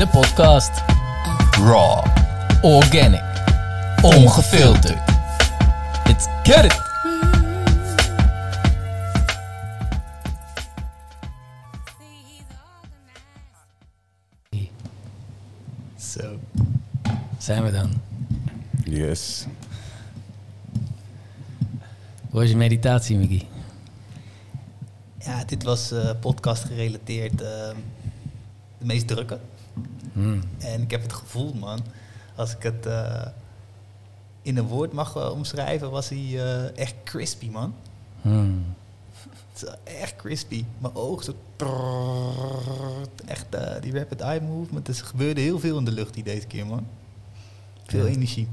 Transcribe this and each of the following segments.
De podcast. Raw. Organic. Ongefilterd. Let's get it. Zo. Zijn we dan. Yes. Hoe was je meditatie, Mickey? Ja, dit was eh, podcast gerelateerd eh, de meest drukke. Hmm. En ik heb het gevoel, man, als ik het eh, in een woord mag eh, omschrijven, was hij eh, echt crispy, man. Het is echt crispy. Mijn ogen zo... Echt die rapid eye movement. Dus er gebeurde heel veel in de lucht die deze keer, man. Veel Ja. energie.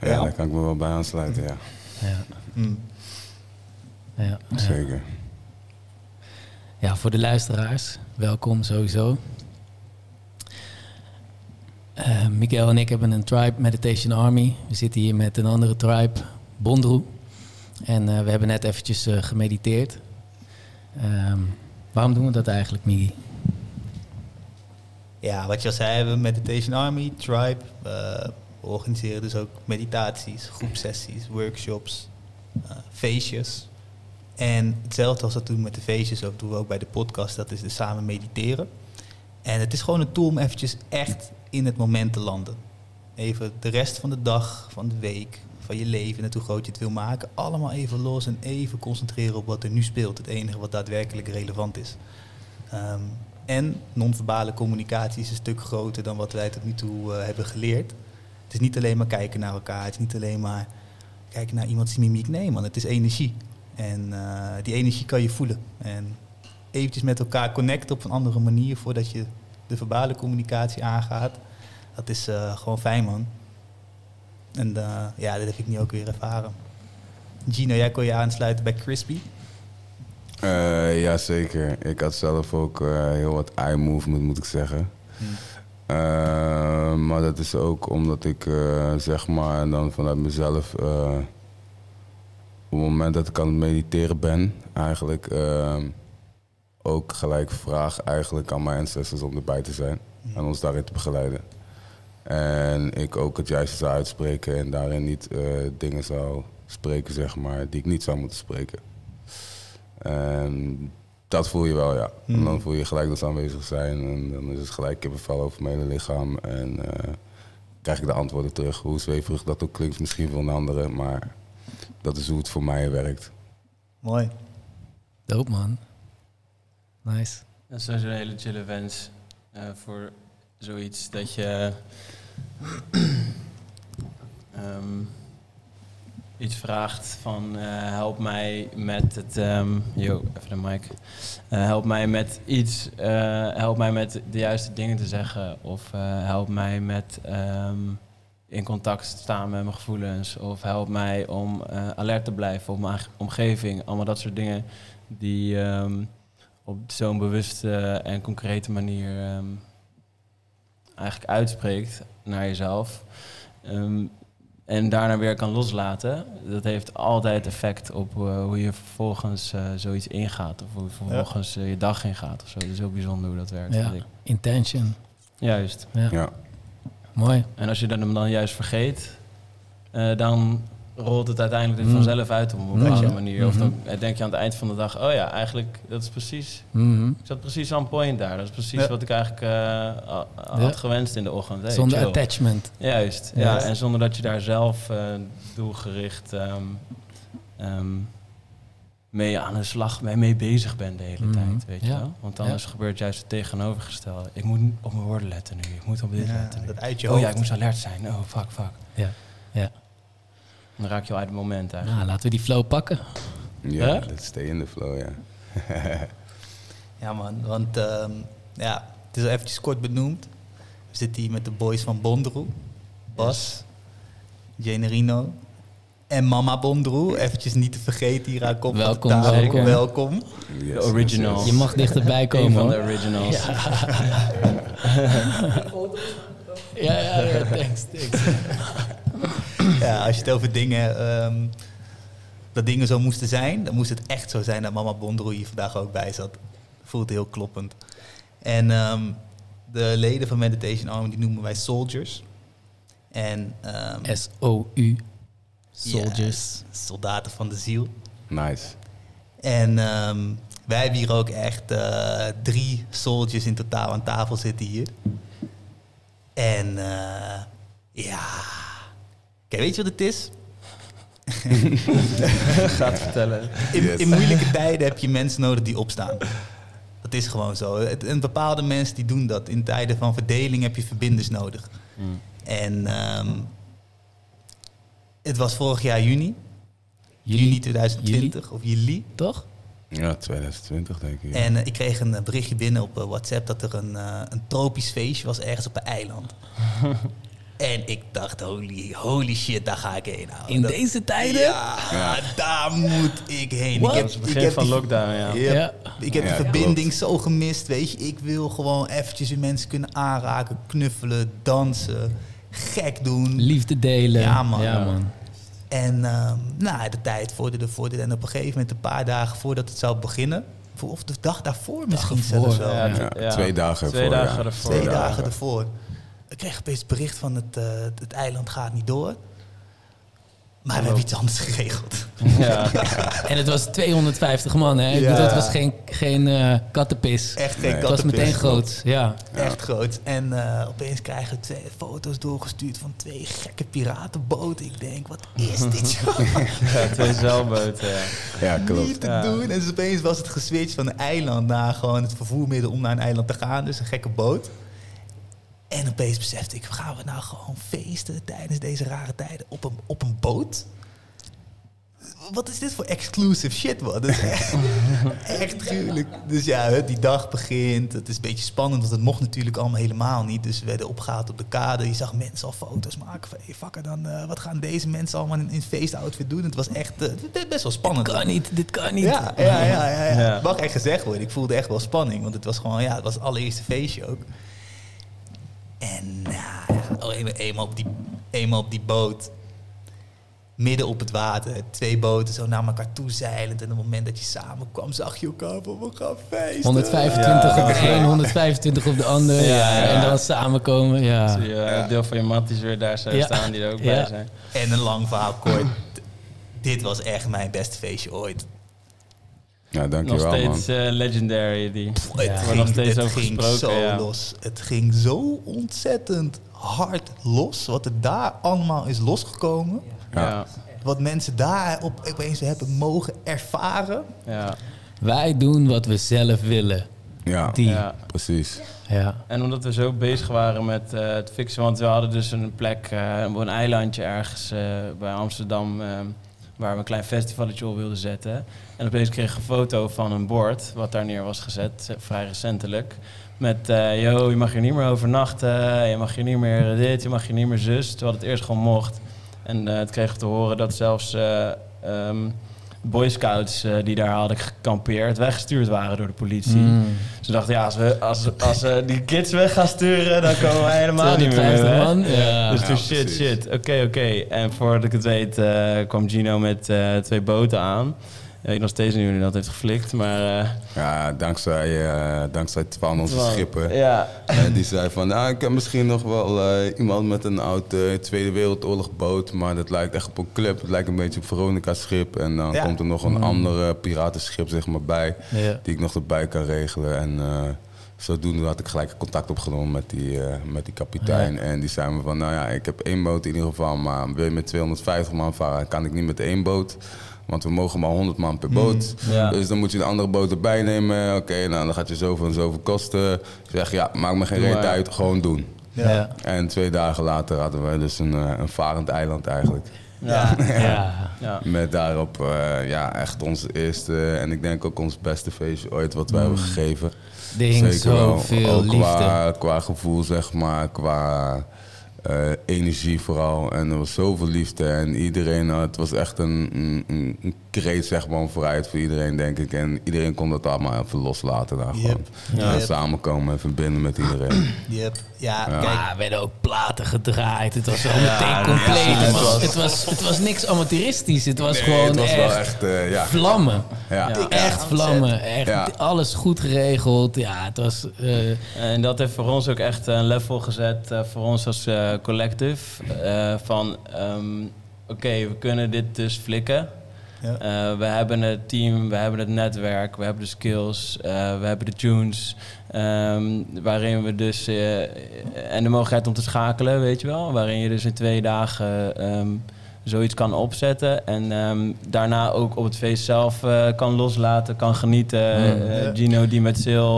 Ja, Ja. daar kan ik me wel bij aansluiten, ja. Ja, Mm. ja, ja. Zeker. Ja, voor de luisteraars, welkom sowieso. Eh Miguel en ik hebben een Tribe Meditation Army. We zitten hier met een andere tribe, Bondroe. En eh, we hebben net eventjes eh, gemediteerd. Ehm, waarom doen we dat eigenlijk, Migi? Ja, wat je al zei, hebben Meditation Army, Tribe. we organiseren dus ook meditaties, groepsessies, workshops, feestjes. En hetzelfde als dat doen met de feestjes, ook doen we ook bij de podcast, dat is dus samen mediteren. En het is gewoon een tool om eventjes echt in het moment te landen. Even de rest van de dag, van de week, van je leven, hoe groot je het wil maken, allemaal even los en even concentreren op wat er nu speelt. Het enige wat daadwerkelijk relevant is. Ehm, en non-verbale communicatie is een stuk groter dan wat wij tot nu toe eh, hebben geleerd. Het is niet alleen maar kijken naar elkaar, het is niet alleen maar kijken naar iemands mimiek. Nee man, het is energie. En eh, die energie kan je voelen. En eventjes met elkaar connecten op een andere manier voordat je de verbale communicatie aangaat. Dat is eh, gewoon fijn man. En eh, ja, dat heb ik nu ook weer ervaren. Gino, jij kon je aansluiten bij Crispy. Eh ja, zeker. Ik had zelf ook heel wat eye movement, moet ik zeggen. Eh, maar dat is ook omdat ik, zeg maar, dan vanuit mezelf... op het moment dat ik aan het mediteren ben, eigenlijk... ook gelijk vraag eigenlijk aan mijn ancestors om erbij te zijn. En ons daarin te begeleiden. En ik ook het juiste zou uitspreken en daarin niet eh, dingen zou spreken, zeg maar, die ik niet zou moeten spreken. En dat voel je wel, ja. En dan voel je gelijk dat ze aanwezig zijn en dan is het gelijk kippenvel over mijn hele lichaam. En eh, krijg ik de antwoorden terug. Hoe zweverig dat ook klinkt misschien voor een andere, maar dat is hoe het voor mij werkt. Mooi. Doop, man. Nice. Dat is sowieso een hele chille wens eh, voor zoiets dat je ehm, iets vraagt van eh, help mij met het, ehm yo, even de mic, Eh, help mij met iets, help mij met de juiste dingen te zeggen of help mij met ehm, in contact staan met mijn gevoelens of help mij om alert te blijven op mijn omgeving, allemaal dat soort dingen die op zo'n bewuste en concrete manier ehm, eigenlijk uitspreekt naar jezelf. Ehm, en daarna weer kan loslaten. Dat heeft altijd effect op eh, hoe je vervolgens eh, zoiets ingaat. Of hoe je vervolgens eh, je dag ingaat of zo. Het is heel bijzonder hoe dat werkt. Ja, ik. intention. Juist. Ja, Ja, mooi. En als je dat hem dan juist vergeet, eh, dan rolt het uiteindelijk er Mm. vanzelf uit op een bepaalde Mhm. manier. Of dan Mhm. denk je aan het eind van de dag, oh ja, eigenlijk, dat is precies Mhm. Ik zat precies aan point daar. Dat is precies Ja. wat ik eigenlijk eh, had Ja. gewenst in de ochtend. Hey, Zonder chill. attachment. Juist, ja. En zonder dat je daar zelf eh, doelgericht ehm, ehm, mee aan de slag, mee, mee bezig bent de hele Mhm. tijd. Weet je Ja. wel? Want anders Ja. gebeurt juist het tegenovergestelde. Ik moet op mijn woorden letten nu. Ik moet op dit Ja, letten nu. dat uit je oh ja, ik moest alert zijn. Oh, fuck, fuck. Ja. ja. Dan raak je al uit het moment Nou, eigenlijk. laten we die flow pakken. ja Ja? let's stay in the flow, ja. Ja man, want ehm, ja, het is al eventjes kort benoemd. We zitten hier met de boys van Bondroe. Bas, Generino en Mama Bondroe. Eventjes niet te vergeten hier aan kop van de Welkom, tafel. welkom. welkom. Yes, De original. yes, Je mag dichterbij Een komen, van de hoor. originals. Ja, ja, ja, thanks, thanks. Ja, als je het over dingen, ehm, dat dingen zo moesten zijn, dan moest het echt zo zijn dat Mama Bondroe hier vandaag ook bij zat. Voelt heel kloppend. En ehm, de leden van Meditation Army die noemen wij soldiers. En ehm, S-O-U. Soldiers. yes, soldaten van de ziel. Nice. En ehm, wij hebben hier ook echt eh, drie soldiers in totaal aan tafel zitten hier. En eh, ja, kijk, weet je wat het is? Gaat vertellen. In, Yes. in moeilijke tijden heb je mensen nodig die opstaan. Dat is gewoon zo. Het, en bepaalde mensen die doen dat. In tijden van verdeling heb je verbinders nodig. Mm. En ehm, het was vorig jaar juni. Juli, Juni 2020 of juli. toch? Ja, 2020 denk ik. En eh, ik kreeg een eh, berichtje binnen op eh, WhatsApp dat er een, een tropisch feestje was ergens op een eiland. en ik dacht, holy, holy shit, daar ga ik heen. ouwe. In Dat- deze tijden? Ja, Ja. daar moet ik heen. Ik was het begin van die- lockdown, ja. Ik heb Ja, de verbinding zo gemist, weet je. Ik wil gewoon eventjes weer mensen kunnen aanraken, knuffelen, dansen, gek doen. Liefde delen. Ja, man. Ja, man. En ehm, nou, de tijd vorderde, vorderde. En op een gegeven moment, een paar dagen voordat het zou beginnen... of de dag daarvoor misschien zelfs wel. Ja, Ja, ja. twee dagen Twee ervoor, dagen ja. ervoor. Twee Twee dagen dagen. ervoor. Ik kreeg opeens bericht van het, eh, het eiland gaat niet door. Maar we hebben iets anders geregeld. Ja. En het was 250 man, hè? Ik Ja. bedoel, het was geen, geen eh, kattenpis. Echt geen Nee. Het was meteen groot, ja. Echt groot. En eh, opeens krijgen we twee foto's doorgestuurd van twee gekke piratenboten. Ik denk, wat is dit? ja, twee zeilboten. Ja. Ja, klopt. Niet te Ja. doen. En dus opeens was het geswitcht van een eiland naar gewoon het vervoermiddel om naar een eiland te gaan. Dus een gekke boot. En opeens besefte ik, gaan we nou gewoon feesten tijdens deze rare tijden op een, op een boot? Wat is dit voor exclusive shit, man? Dat is echt, echt gruwelijk. Dus ja, die dag begint. Het is een beetje spannend, want het mocht natuurlijk allemaal helemaal niet. Dus we werden opgehaald op de kade. Je zag mensen al foto's maken van... Hey, fucker, dan, eh, wat gaan deze mensen allemaal in, in feestoutfit doen? Het was echt eh, best wel spannend. Kan niet, dit kan niet. Ja, ja, ja, ja, ja. Ja. Het mag echt gezegd worden. Ik voelde echt wel spanning, want het was gewoon, ja, het was het allereerste feestje ook. En nou, ja, oh, eenmaal, eenmaal, op die, eenmaal op die boot, midden op het water, twee boten zo naar elkaar toe zeilend. En op het moment dat je samenkwam, zag je elkaar van, we gaan feesten. 125 op de een, 125 op de ander. Ja, Ja, ja. En dan samenkomen, ja. Zie je eh, deel van je matties weer daar zo Ja. staan die er ook Ja. bij zijn. En een lang verhaal kort. Dit was echt mijn beste feestje ooit. Ja, Nog dankjewel man. steeds eh, legendary. Die. Het Ja. Nog ging, steeds het over ging gesproken, zo ja. los. Het ging zo ontzettend hard los. Wat er daar allemaal is losgekomen. Ja. Ja. Ja. Wat mensen daar op, opeens hebben mogen ervaren. Wij doen wat we zelf willen. Ja, Die. Ja. precies. Ja. En omdat we zo bezig waren met eh, het fixen, want we hadden dus een plek, eh, een eilandje ergens eh, bij Amsterdam, waar we een klein festivalletje op wilden zetten. En opeens kreeg ik een foto van een bord, wat daar neer was gezet, eh, vrij recentelijk. Met, eh yo, je mag hier niet meer overnachten, je mag hier niet meer dit, je mag hier niet meer zus. Terwijl het eerst gewoon mocht. En eh het kreeg te horen dat zelfs eh, ehm, Boy Scouts eh, die daar hadden gekampeerd, weggestuurd waren door de politie. Mm. Ze dachten, ja, als we, als, als we die kids weg gaan sturen, dan komen wij helemaal niet meer 250 weg. man. Ja. Dus Ja, toen shit, precies. shit. Oké, oké. En voordat ik het weet, eh, kwam Gino met eh, twee boten aan. Ja, ik nog steeds niet hoe hij dat heeft geflikt, maar... eh, Ja, dankzij, eh, dankzij Twan, onze Twan. schipper. Ja, Eh, die zei van, nou, ik heb misschien nog wel eh, iemand met een oud eh, Tweede Wereldoorlog boot, maar dat lijkt echt op een club. Het lijkt een beetje op Veronica schip. En dan Ja. komt er nog een andere piratenschip zeg maar, bij, Ja. die ik nog erbij kan regelen. En eh, zodoende had ik gelijk contact opgenomen met die, eh, met die kapitein. En die zei me van, nou ja, ik heb één boot in ieder geval, maar wil je met 250 man varen, kan ik niet met één boot. Want we mogen maar 100 man per boot. ja. Dus dan moet je een andere boot erbij nemen. Oké, nou dan gaat je zoveel en zoveel kosten. Ik zeg, ja, maakt me geen reet uit, gewoon doen. Ja. Ja. En twee dagen later hadden we dus een, eh, een varend eiland eigenlijk. ja, Ja. ja. Met daarop eh, ja, echt ons eerste en ik denk ook ons beste feestje ooit wat wij hebben gegeven. Er hing zoveel ook liefde. Qua, qua gevoel, zeg maar, qua energie vooral. En er was zoveel liefde. En iedereen, het was echt een, een, een kreet zeg maar, vooruit voor iedereen, denk ik. En iedereen kon dat allemaal even loslaten daar gewoon. Ja. En samenkomen en verbinden met iedereen. Yep. Ja, Ja. kijk. Maar er werden ook platen gedraaid. Het was al meteen compleet. ja, het, het was, het, was, het was niks amateuristisch. Het was Nee, gewoon het was echt, wel echt, eh, ja. vlammen. Ja. Ja. Echt vlammen. Echt Ja. alles goed geregeld. Ja, het was... eh, En dat heeft voor ons ook echt een level gezet, eh, voor ons als eh collective. eh, van, ehm, oké, we kunnen dit dus flikken. Ja. Eh, we hebben het team, we hebben het netwerk, we hebben de skills, eh, we hebben de tunes. ehm, waarin we dus. eh, en de mogelijkheid om te schakelen, weet je wel. Waarin je dus in twee dagen ehm, zoiets kan opzetten. En ehm, daarna ook op het feest zelf kan loslaten, kan genieten. Gino die met Sil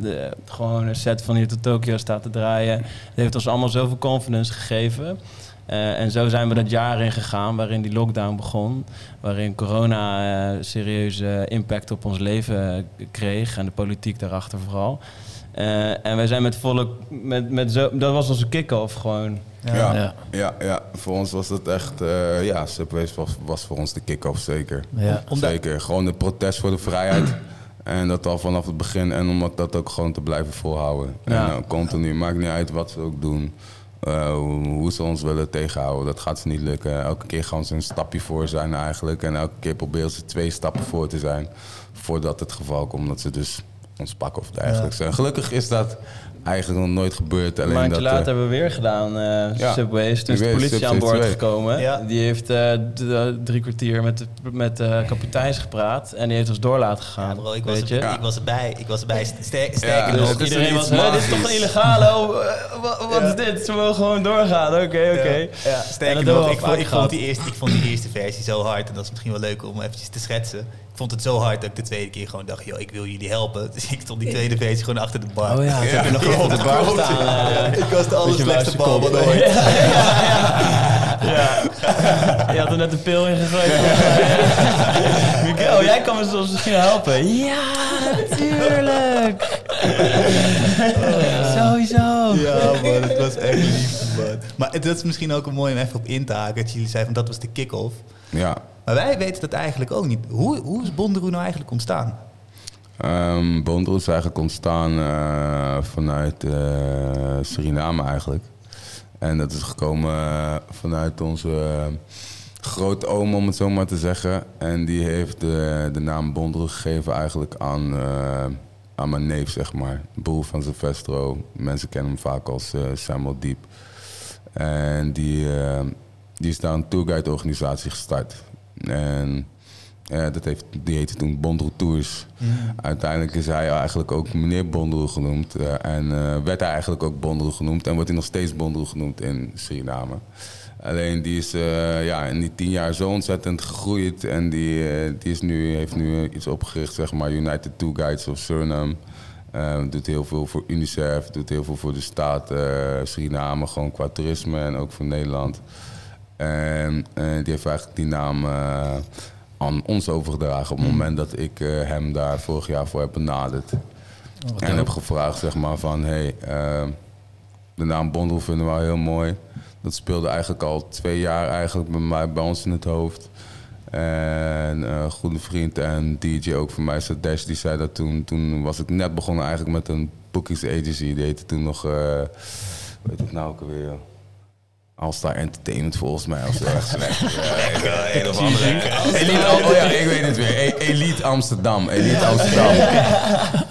de- gewoon een set van hier tot Tokio staat te draaien. Dat heeft ons allemaal zoveel confidence gegeven. Eh, en zo zijn we dat jaar in gegaan waarin die lockdown begon. Waarin corona eh, serieuze impact op ons leven eh, kreeg. En de politiek daarachter vooral. Eh, en wij zijn met volle... Met, met zo, dat was onze kick-off gewoon. Ja. Ja. Ja. Ja, voor ons was het echt, eh ja, Subways was, was voor ons de kick-off zeker. ja. Zeker, gewoon de protest voor de vrijheid. En dat al vanaf het begin. En om dat ook gewoon te blijven volhouden. Ja. En uh, continu, maakt niet uit wat ze ook doen. Uh, hoe, ze ons willen tegenhouden, dat gaat ze niet lukken. Elke keer gaan ze een stapje voor zijn eigenlijk. En elke keer proberen ze twee stappen voor te zijn. Voordat het geval komt dat ze dus ons pakken of dergelijks. En gelukkig is dat eigenlijk nog nooit gebeurd. Alleen Een maandje dat, later eh, hebben we weer gedaan, eh Ja. Subways. Toen is de Ik weet, politie aan boord 2. gekomen. Ja. Die heeft eh, eh, drie kwartier met de, met de kapiteins gepraat. En die heeft ons door laten gaan. Ja, bro, ik, was weet er, je? ik was erbij. Ik was erbij. Sterk, sterker Ja, nog. Dus iedereen was, dit is toch een illegale? Oh, eh, wat is dit? Ze mogen gewoon doorgaan. Oké, oké. Sterker nog, al ik, vond, ik, vond die eerste, ik vond die eerste versie zo hard. En dat is misschien wel leuk om eventjes te schetsen. Ik vond het zo hard dat ik de tweede keer gewoon dacht... joh, ik wil jullie helpen. Dus ik stond die tweede versie gewoon achter de bar. Oh ja, Ja. heb nog op de bar staan. ik was de allerslechtste muis bal kop. van ooit. Ja. Je had er net een pil in gegooid. Miguel, jij kan me soms misschien helpen. Ja, natuurlijk. Sowieso. Ja, man, het was echt lief, man. Maar het- dat is misschien ook een mooi om even op in te haken. Dat jullie zeiden van dat was de kick-off. ja, Maar wij weten dat eigenlijk ook niet. Hoe, hoe is Bonderoe nou eigenlijk ontstaan? Um, is eigenlijk ontstaan eh, vanuit eh, Suriname eigenlijk. En dat is gekomen eh, vanuit onze uh, grootoom, om het zo maar te zeggen. En die heeft de, de naam Bondel gegeven eigenlijk aan, uh, aan mijn neef, zeg maar. Broer van Silvestro. Mensen kennen hem vaak als uh, Samuel Diep. En die, uh, die is daar een tourguide organisatie gestart. En... Uh, dat heeft, die heette toen Bondel Tours. Uiteindelijk is hij eigenlijk ook meneer Bondel genoemd. En uh, werd hij eigenlijk ook Bondel genoemd. En wordt hij nog steeds Bondel genoemd in Suriname. Alleen die is ja, in die tien jaar zo ontzettend gegroeid. En die, die is nu, heeft nu iets opgericht, zeg maar, United Tour Guides of Suriname. doet heel veel voor UNICEF, doet heel veel voor de staat Suriname, gewoon qua toerisme en ook voor Nederland. En die heeft eigenlijk die naam aan ons overgedragen op het moment dat ik hem daar vorig jaar voor heb benaderd. Oh, en heb gevraagd zeg maar van, hey, de naam Bondel vinden we wel heel mooi. Dat speelde eigenlijk al twee jaar eigenlijk bij, mij, bij ons in het hoofd. En uh, goede vriend en DJ ook voor mij, Sadesh, die zei dat toen. Toen was ik net begonnen eigenlijk met een bookings agency. Die heette toen nog, uh, weet het nou ook alweer... All-Star Entertainment volgens mij of zo. Ja, een of andere. Elite, oh ja, ik weet het weer. Elite Amsterdam. Elite Amsterdam.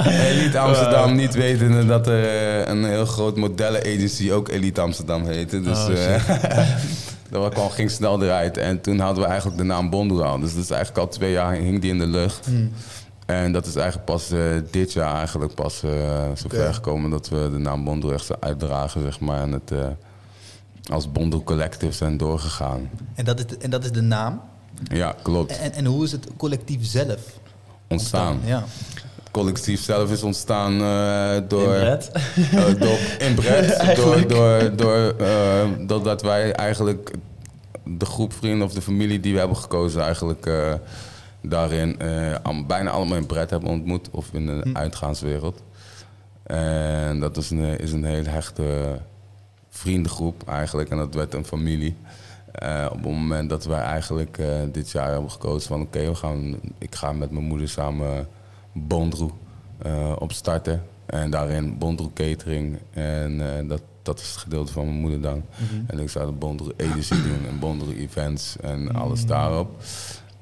Elite Amsterdam, niet wetende dat er een heel groot modellen-agency ook Elite Amsterdam heette. Dus oh, uh, dat kwam, ging snel eruit. En toen hadden we eigenlijk de naam Bondo al. Dus dat is eigenlijk al twee jaar hing die in de lucht. Hmm. En dat is eigenlijk pas uh, dit jaar eigenlijk pas uh, zover okay. gekomen dat we de naam Bondo echt uitdragen, zeg maar. En het als Bondo Collective zijn doorgegaan. En dat is de, en dat is de naam? Ja, klopt. En, en hoe is het collectief zelf ontstaan? ontstaan ja. Het collectief zelf is ontstaan uh, door... Inbred? Uh, door inbred. door, door, door uh, doordat wij eigenlijk de groep vrienden of de familie die we hebben gekozen eigenlijk daarin bijna allemaal in Brett hebben ontmoet. Of in de hm. uitgaanswereld. En dat is een, is een hele hechte vriendengroep eigenlijk. En dat werd een familie. Eh, op het moment dat wij eigenlijk eh, dit jaar hebben gekozen van oké, we gaan, ik ga met mijn moeder samen Bondroe eh, opstarten. En daarin Bondroe Catering. En dat, dat is het gedeelte van mijn moeder dan. En ik zou de Bondroe Agency doen en Bondroe Events en alles daarop.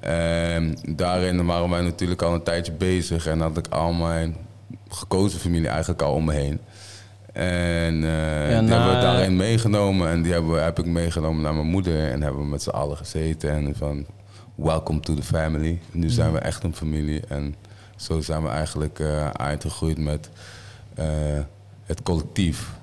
En daarin waren wij natuurlijk al een tijdje bezig en had ik al mijn gekozen familie eigenlijk al om me heen. En eh, Ja, die hebben we daarin meegenomen. En die hebben, heb ik meegenomen naar mijn moeder. En hebben we met z'n allen gezeten. En van welcome to the family. Nu zijn we echt een familie. En zo zijn we eigenlijk eh uitgegroeid met eh, het collectief.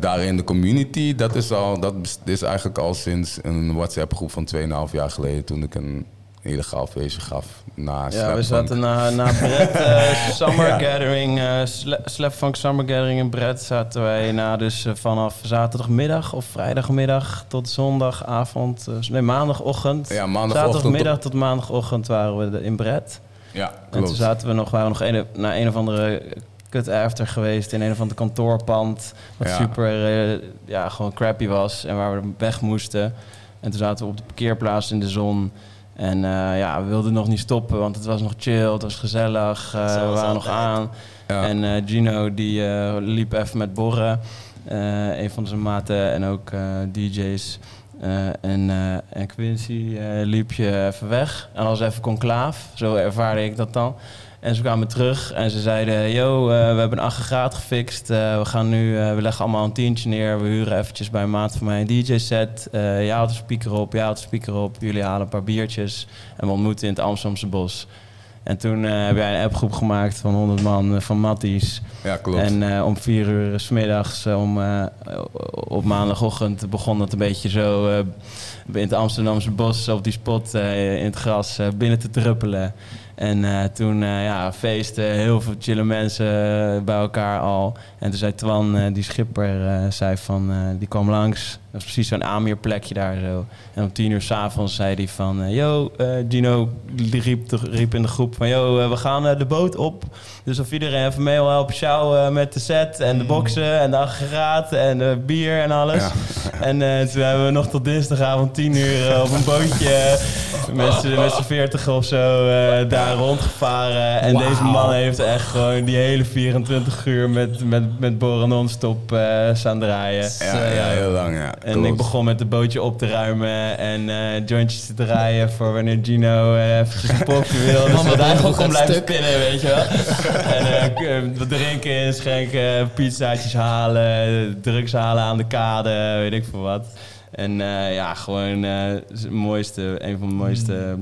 Daarin de community, dat is, al, dat is- is eigenlijk al sinds een WhatsApp groep van 2,5 jaar geleden toen ik een illegaal feestje gaf na Ja, we zaten na, na Brett eh, Summer Ja. Gathering, Sla- Slapfunk Summer Gathering in Brett zaten wij na dus eh, vanaf zaterdagmiddag of vrijdagmiddag tot zondagavond, nee maandagochtend. Ja, maandagochtend Zaterdagmiddag tot maandagochtend waren we in Brett. Ja, En toen klopt. zaten we nog, waren we nog een, naar een of andere kut after geweest in een of ander kantoorpand. Wat Ja. super, ja, gewoon crappy was en waar we weg moesten. En toen zaten we op de parkeerplaats in de zon. En eh, ja, we wilden nog niet stoppen, want het was nog chill, het was gezellig. eh, we waren nog aan. Ja. En eh, Gino die eh, liep even met borren. Eh, een van zijn maten en ook eh, DJ's. Eh, en, eh, en Quincy eh, liep je even weg. En als even conclaaf, zo ervaarde ik dat dan. En ze kwamen terug en ze zeiden: Yo, eh, we hebben een aggregaat gefixt. Eh, we gaan nu, eh, we leggen allemaal een tientje neer. We huren eventjes bij een maat van mij een DJ-set. Jij haalt de speaker op, jij haalt de speaker op. Jullie halen een paar biertjes. En we ontmoeten in het Amsterdamse bos. En toen heb jij een appgroep gemaakt van 100 man van Matties. ja, klopt. En om vier uur 's middags, eh, om, op maandagochtend begon het een beetje zo in het Amsterdamse bos op die spot in het gras binnen te druppelen. En eh, toen eh, ja, feesten, heel veel chille mensen eh, bij elkaar al. En toen zei Twan, die schipper, zei van, die kwam langs. Dat was precies zo'n aanmeerplekje daar zo. En om tien uur s'avonds zei hij van... eh, yo, eh, Gino riep, riep in de groep van... Yo, eh, we gaan de boot op. Dus of iedereen even mee wil helpen sjouwen met de set... en de boksen en de aggregaat en de bier en alles. Ja. En toen hebben we nog tot dinsdagavond tien uur op een bootje... met z'n veertig of zo daar rondgevaren. En deze man heeft echt gewoon die hele 24 uur... met, met, met boren non-stop staan draaien. ja, ja, heel lang, ja. En klopt. ik begon met het bootje op te ruimen en eh jointjes te draaien voor wanneer Gino eh, eventjes een popje wil. Dus dat hij gewoon kon blijven stuk. spinnen, weet je wel. en eh, wat drinken, inschenken, pizzaatjes halen, drugs halen aan de kade, weet ik veel wat. En ja, gewoon het mooiste, een van de mooiste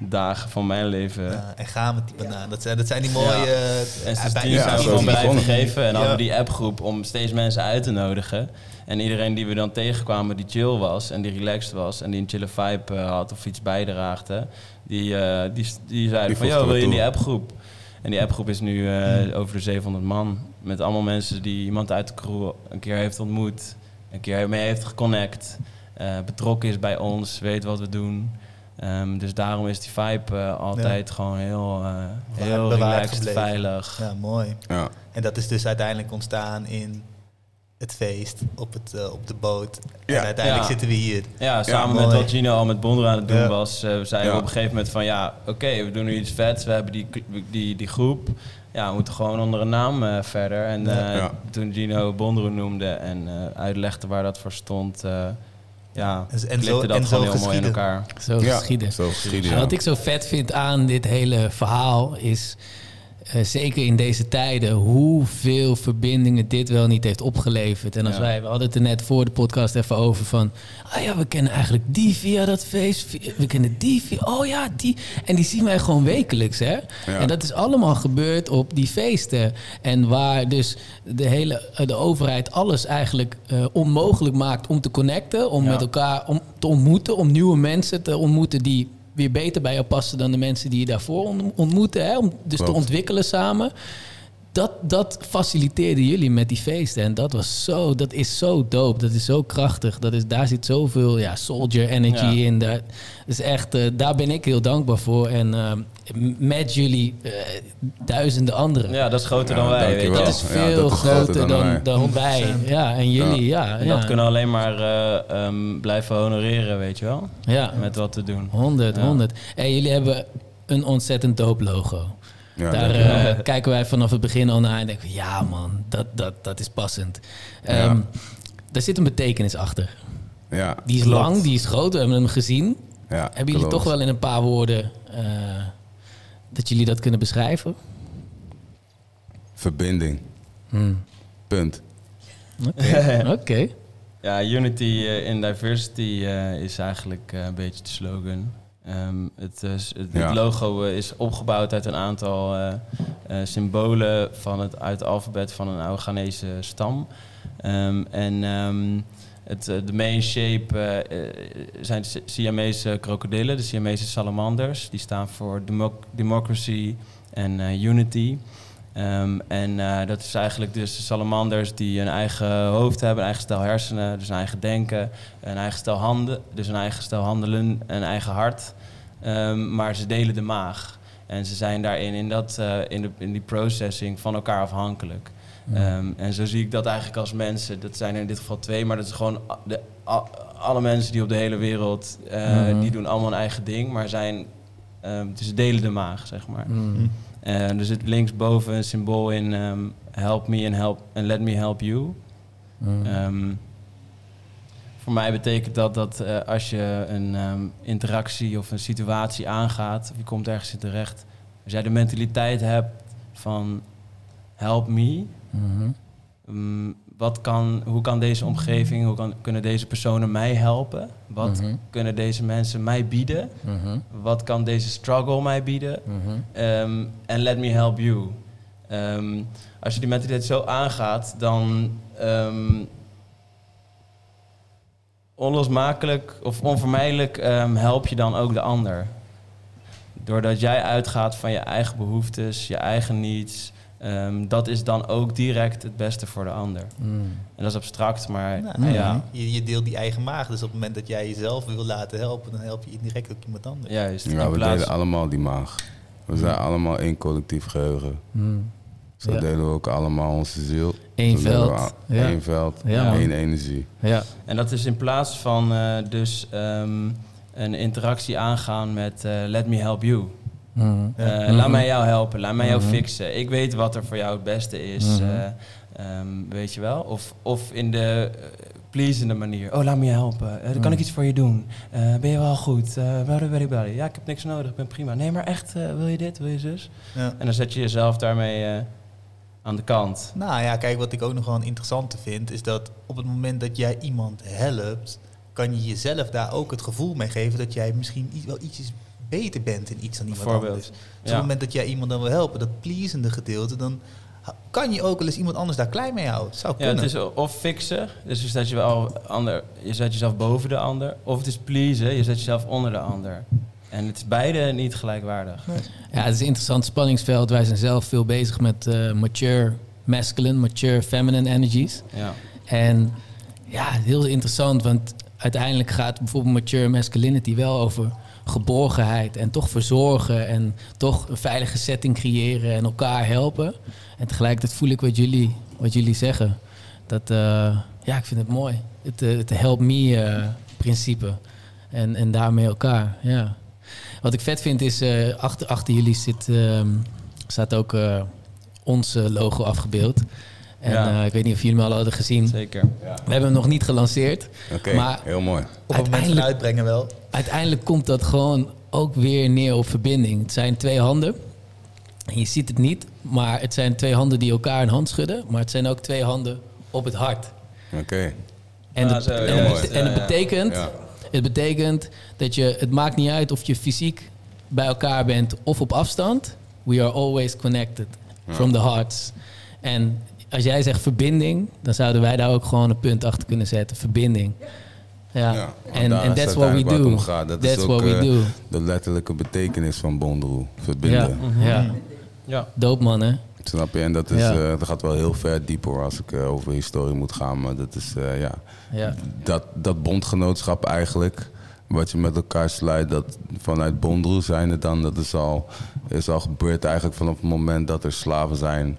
dagen van mijn leven. Ja, en gaan met die banaan. Dat zijn, dat zijn die mooie... eh, En sindsdien Ja, zijn we gewoon blijven geven. En Ja. hadden we die appgroep om steeds mensen uit te nodigen. En iedereen die we dan tegenkwamen die chill was en die relaxed was... en die een chille vibe eh, had of iets bijdraagde... die, eh, die, die zeiden Die van, joh, wil je in die appgroep? En die appgroep is nu eh, over de 700 man. Met allemaal mensen die iemand uit de crew een keer heeft ontmoet... een keer mee heeft geconnect... eh, betrokken is bij ons, weet wat we doen... Ehm, dus daarom is die vibe eh, altijd gewoon heel, eh, heel relaxed, gebleven. veilig. Ja, mooi. Ja. En dat is dus uiteindelijk ontstaan in het feest op, het, eh, op de boot. Ja. En uiteindelijk Ja. zitten we hier. Ja, samen met wat Gino al met Bondra aan het doen Ja. was, eh zeiden Ja. we op een gegeven moment van ja, oké, we doen nu iets vets. We hebben die, die, die groep. Ja, we moeten gewoon onder een naam eh, verder. En eh, toen Gino Bondro noemde en eh, uitlegde waar dat voor stond, eh, ja, En- zo- dat en gewoon zo heel mooi in geschieden. elkaar. Zo Ja, geschieden. Zo geschieden, ja. wat ik zo vet vind aan dit hele verhaal is... eh, zeker in deze tijden, hoeveel verbindingen dit wel niet heeft opgeleverd. En als Ja. wij, we hadden het er net voor de podcast even over van... Ah ja, we kennen eigenlijk die via dat feest. We kennen die via... Oh ja, die. En die zien wij gewoon wekelijks, hè? Ja. En dat is allemaal gebeurd op die feesten. En waar dus de hele eh, de overheid alles eigenlijk eh, onmogelijk maakt om te connecten, om Ja. met elkaar om te ontmoeten, om nieuwe mensen te ontmoeten die weer beter bij jou passen dan de mensen die je daarvoor on- ontmoette, hè? om dus te ontwikkelen samen. Dat, dat faciliteerden jullie met die feesten. En dat was zo, dat is zo dope. Dat is zo krachtig. Dat is, daar zit zoveel ja, soldier energy Ja. in. Daar, is echt, eh, daar ben ik heel dankbaar voor. En eh, m- met jullie eh, duizenden anderen. Ja, dat is groter Ja, dan wij, weet. Dat is Ja, veel dat is groter groter dan dan, wij. dan, wij. 100%. Ja, en jullie, ja. En dat kunnen we alleen maar eh, ehm, blijven honoreren, weet je wel. ja. Met wat te doen. 100, Ja. 100. En jullie hebben een ontzettend dope logo. Ja, Daar eh, kijken wij vanaf het begin al naar en denken ja man, dat, dat, dat is passend. Ja. Ehm, daar zit een betekenis achter. ja, Die is klopt. lang, die is groot, we hebben hem gezien. Ja, Hebben jullie klopt. toch wel in een paar woorden eh, dat jullie dat kunnen beschrijven? Verbinding. Hmm. Punt. Oké. Oké. Ja, Unity eh, in Diversity eh, is eigenlijk eh, een beetje de slogan. Ehm, het, Ja. logo is opgebouwd uit een aantal eh, eh, symbolen van het, uit het alfabet van een oude Ghanese stam. Ehm, en ehm, het, eh, de main shape eh, eh, zijn Si- Siamese krokodillen, de Siamese salamanders. Die staan voor democ- democracy en unity. Ehm, en dat is eigenlijk dus de salamanders die een eigen hoofd hebben, een eigen stel hersenen, dus een eigen denken, een eigen stel handen, dus een eigen stel handelen, een eigen hart. Ehm, maar ze delen de maag. En ze zijn daarin, in, dat, in, de, in die processing, van elkaar afhankelijk. Ehm, en zo zie ik dat eigenlijk als mensen. Dat zijn er in dit geval twee, maar dat is gewoon de, a- alle mensen die op de hele wereld, eh, die doen allemaal een eigen ding, maar zijn, ehm, dus ze delen de maag, zeg maar. Hmm. En er zit linksboven een symbool in ehm, help me and help and let me help you. Hmm. Ehm, voor mij betekent dat dat eh, als je een ehm, interactie of een situatie aangaat, of je komt ergens in terecht, als jij de mentaliteit hebt van help me, Mhm. mm, wat kan, hoe kan deze omgeving, hoe kan, kunnen deze personen mij helpen? Wat Mhm. kunnen deze mensen mij bieden? Mhm. Wat kan deze struggle mij bieden? Ehm, En let me help you. Ehm, als je die mentaliteit zo aangaat, dan ehm, onlosmakelijk of onvermijdelijk ehm, help je dan ook de ander. Doordat jij uitgaat van je eigen behoeftes, je eigen needs, ehm, dat is dan ook direct het beste voor de ander. Hmm. En dat is abstract, maar Nou, ja, Je, je deelt die eigen maag. Dus op het moment dat jij jezelf wil laten helpen, dan help je indirect ook iemand anders. juist. Ja, In we plaats- delen allemaal die maag. We zijn allemaal één collectief geheugen. Hmm. Zo Ja. delen we ook allemaal onze ziel. Eén veld. Ja. Één veld, Ja. één energie. Ja. En dat is in plaats van eh, dus ehm, een interactie aangaan met eh, let me help you. Eh, Mhm. Laat mij jou helpen, laat mij jou Mhm. fixen. Ik weet wat er voor jou het beste is, Mhm. eh, ehm, weet je wel? Of, of in de eh, pleasende manier. Oh, laat me je helpen. Eh, kan Mhm. ik iets voor je doen? Ben je wel goed? Uh, Ja, ik heb niks nodig, ik ben prima. Nee, maar echt, wil je dit, wil je zus? Ja. En dan zet je jezelf daarmee aan de kant. Nou ja, kijk, wat ik ook nog wel een interessante vind, is dat op het moment dat jij iemand helpt, kan je jezelf daar ook het gevoel mee geven dat jij misschien iets, wel ietsjes beter bent in iets dan iemand anders. Dus op het moment dat jij iemand dan wil helpen, dat pleasende gedeelte, dan kan je ook wel eens iemand anders daar klein mee houden. Zou Ja, kunnen. het is of fixen, dus je zet, je, wel ander, je zet jezelf boven de ander. Of het is pleasen, je zet jezelf onder de ander. En het is beide niet gelijkwaardig. Ja, het is een interessant spanningsveld. Wij zijn zelf veel bezig met eh, mature masculine, mature feminine energies. Ja. En ja, heel interessant, want uiteindelijk gaat bijvoorbeeld mature masculinity wel over geborgenheid en toch verzorgen en toch een veilige setting creëren en elkaar helpen. En tegelijkertijd voel ik wat jullie, wat jullie zeggen. Dat, eh, ja, ik vind het mooi. Het, eh, het help me eh, principe. En, en daarmee elkaar, ja. Wat ik vet vind is, achter, achter jullie zit, ehm, staat ook ons logo afgebeeld. En Ja. eh, ik weet niet of jullie hem al hadden gezien. Zeker. We hebben hem nog niet gelanceerd. Oké, Maar- heel mooi. Op het moment uitbrengen wel. Uiteindelijk komt dat gewoon ook weer neer op verbinding. Het zijn twee handen. En je ziet het niet, maar het zijn twee handen die elkaar een hand schudden. Maar het zijn ook twee handen op het hart. Oké, En, Ah, het- en betekent, ja. het betekent dat je, het maakt niet uit of je fysiek bij elkaar bent of op afstand. We are always connected Ja. from the hearts. En als jij zegt verbinding, dan zouden wij daar ook gewoon een punt achter kunnen zetten. Verbinding. Ja, en is that's what we do. gaat. Dat is That's ook, what we eh, do. de letterlijke betekenis van Bondroe. Ja, Verbinden. ja. Ja. dope man hè. Snap je? En dat, is, Ja. eh, dat gaat wel heel ver dieper als ik eh, over historie moet gaan. Maar dat is, eh, ja, Ja. dat, dat bondgenootschap eigenlijk. wat je met elkaar sluit, dat vanuit Bondroe zijn het dan, dat is al, is al gebeurd eigenlijk vanaf het moment dat er slaven zijn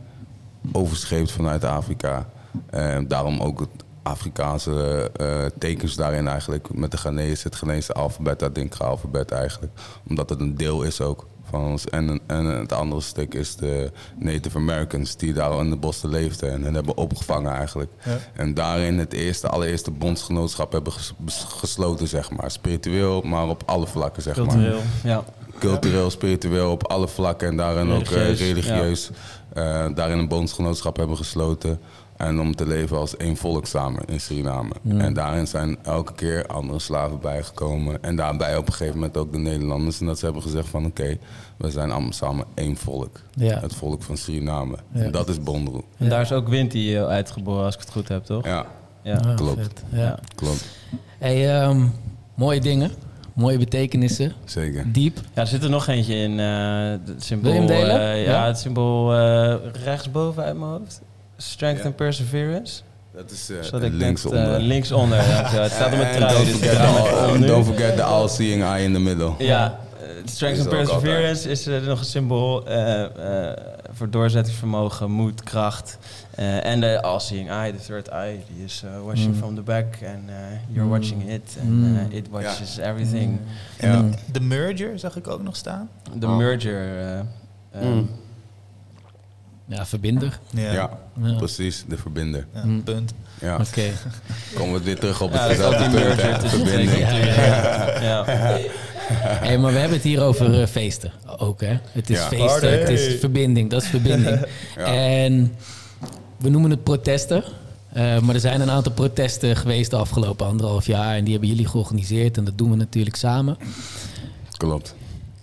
overscheept vanuit Afrika. En daarom ook het Afrikaanse eh, tekens daarin eigenlijk met de Ghanese, het Ghanese alfabet, dat Dinka alfabet eigenlijk. Omdat het een deel is ook van ons. En, en het andere stuk is de Native Americans die daar in de bossen leefden en hen hebben opgevangen eigenlijk. Ja. En daarin het eerste, allereerste bondsgenootschap hebben ges- gesloten, zeg maar. Spiritueel, maar op alle vlakken, zeg maar Cultureel, ja. cultureel, spiritueel op alle vlakken en daarin ook eh, Religieus, religieus. Eh, daarin een bondsgenootschap hebben gesloten. En om te leven als één volk samen in Suriname. En daarin zijn elke keer andere slaven bijgekomen. En daarbij op een gegeven moment ook de Nederlanders. En dat ze hebben gezegd van oké, we zijn allemaal samen één volk. Ja. Het volk van Suriname. Ja. En dat is Bondroe. En daar is ook Winty eh, uitgeboren, als ik het goed heb, toch? Ja, Ja. Ah, klopt. klopt. Hey, ehm, mooie dingen, mooie betekenissen, Zeker. diep. Ja, er zit er nog eentje in. eh, het symbool, Wil je hem delen? eh, ja, Ja. het symbool eh, rechtsboven uit mijn hoofd. Strength Ja. and perseverance. Dat is uh, linksonder. eh, linksonder. ja, het staat op mijn En trui, don't dus om don't forget the all-seeing eye in the middle. Ja, eh, strength Is and er perseverance is eh, nog een symbool eh, eh, voor doorzettingsvermogen, moed, kracht. Eh, en de all-seeing eye, de third eye, die is eh, watching Mm. from the back and eh, you're Mm. watching it and Mm. it watches everything. En Ja. de, de merger zag ik ook nog staan. De Oh. merger. eh, eh, Mm. Ja, verbinder. Ja, Ja, Ja. precies, de verbinder. ja, punt. Ja, Oké. komen we weer terug op het Ja, punt, culturen. Ja. Hey, maar we hebben het hier over eh, feesten ook, hè? Het is Ja. feesten, Party. het is verbinding, dat is verbinding. Ja. En we noemen het protesten. eh, maar er zijn een aantal protesten geweest de afgelopen anderhalf jaar. En die hebben jullie georganiseerd. En dat doen we natuurlijk samen. Klopt.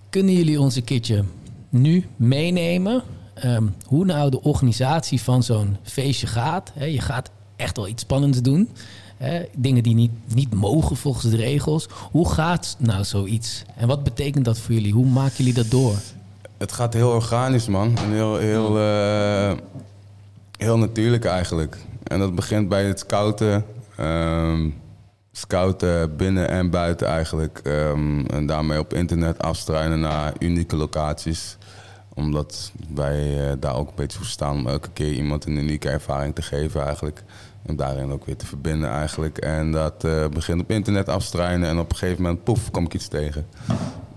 Kunnen jullie ons een keertje nu meenemen ehm, hoe nou de organisatie van zo'n feestje gaat? Je gaat echt wel iets spannends doen. Hè, dingen die niet, niet mogen volgens de regels. Hoe gaat nou zoiets? En wat betekent dat voor jullie? Hoe maken jullie dat door? Het gaat heel organisch, man. En heel, heel, eh, heel natuurlijk eigenlijk. En dat begint bij het scouten. Ehm, scouten binnen en buiten eigenlijk. Ehm, en daarmee op internet afstruinen naar unieke locaties. Omdat wij eh, daar ook een beetje voor staan om elke keer iemand een unieke ervaring te geven eigenlijk. En daarin ook weer te verbinden eigenlijk. En dat eh, begint op internet afstruinen en op een gegeven moment, poef, kom ik iets tegen.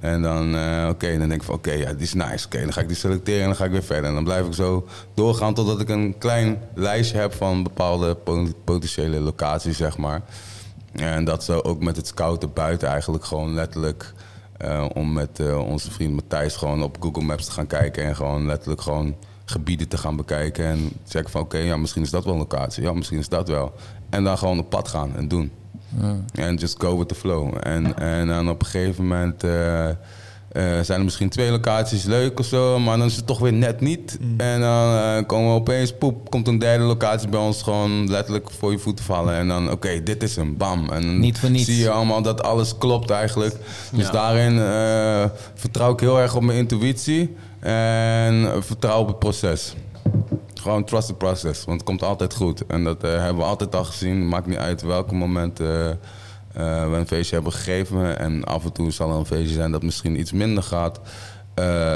En dan, eh, oké, dan denk ik van, oké, ja, die is nice. Oké, dan ga ik die selecteren en dan ga ik weer verder. En dan blijf ik zo doorgaan totdat ik een klein lijstje heb van bepaalde po- potentiële locaties, zeg maar. En dat zo ook met het scouten buiten eigenlijk gewoon letterlijk... eh, om met onze vriend Matthijs gewoon op Google Maps te gaan kijken... en gewoon letterlijk gewoon gebieden te gaan bekijken. En checken van, oké, ja, misschien is dat wel een locatie. Ja, misschien is dat wel. En dan gewoon op pad gaan en doen. En just go with the flow. En, en dan op een gegeven moment eh, eh, zijn er misschien twee locaties leuk of zo, maar dan is het toch weer net niet. En dan eh, komen we opeens, poep, komt een derde locatie bij ons gewoon letterlijk voor je voeten vallen. En dan, oké, dit is hem, bam. En dan Niet voor niets. zie je allemaal dat alles klopt eigenlijk. Dus Ja. daarin vertrouw ik heel erg op mijn intuïtie en vertrouw op het proces. Gewoon trust the process, want het komt altijd goed. En dat eh, hebben we altijd al gezien. Maakt niet uit welke moment eh, eh, we een feestje hebben gegeven. En af en toe zal er een feestje zijn dat misschien iets minder gaat.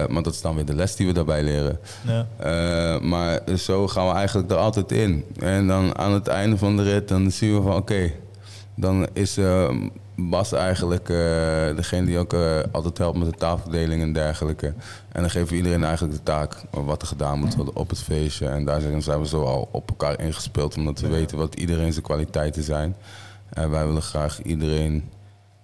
Maar dat is dan weer de les die we daarbij leren. Ja. Maar zo gaan we eigenlijk er altijd in. En dan aan het einde van de rit, dan zien we van oké, dan is eh, Bas eigenlijk eh, degene die ook eh, altijd helpt met de tafelverdeling en dergelijke. En dan geven we iedereen eigenlijk de taak wat er gedaan moet worden op het feestje. En daar zijn zijn we zo al op elkaar ingespeeld, omdat we weten wat iedereen zijn kwaliteiten zijn. En wij willen graag iedereen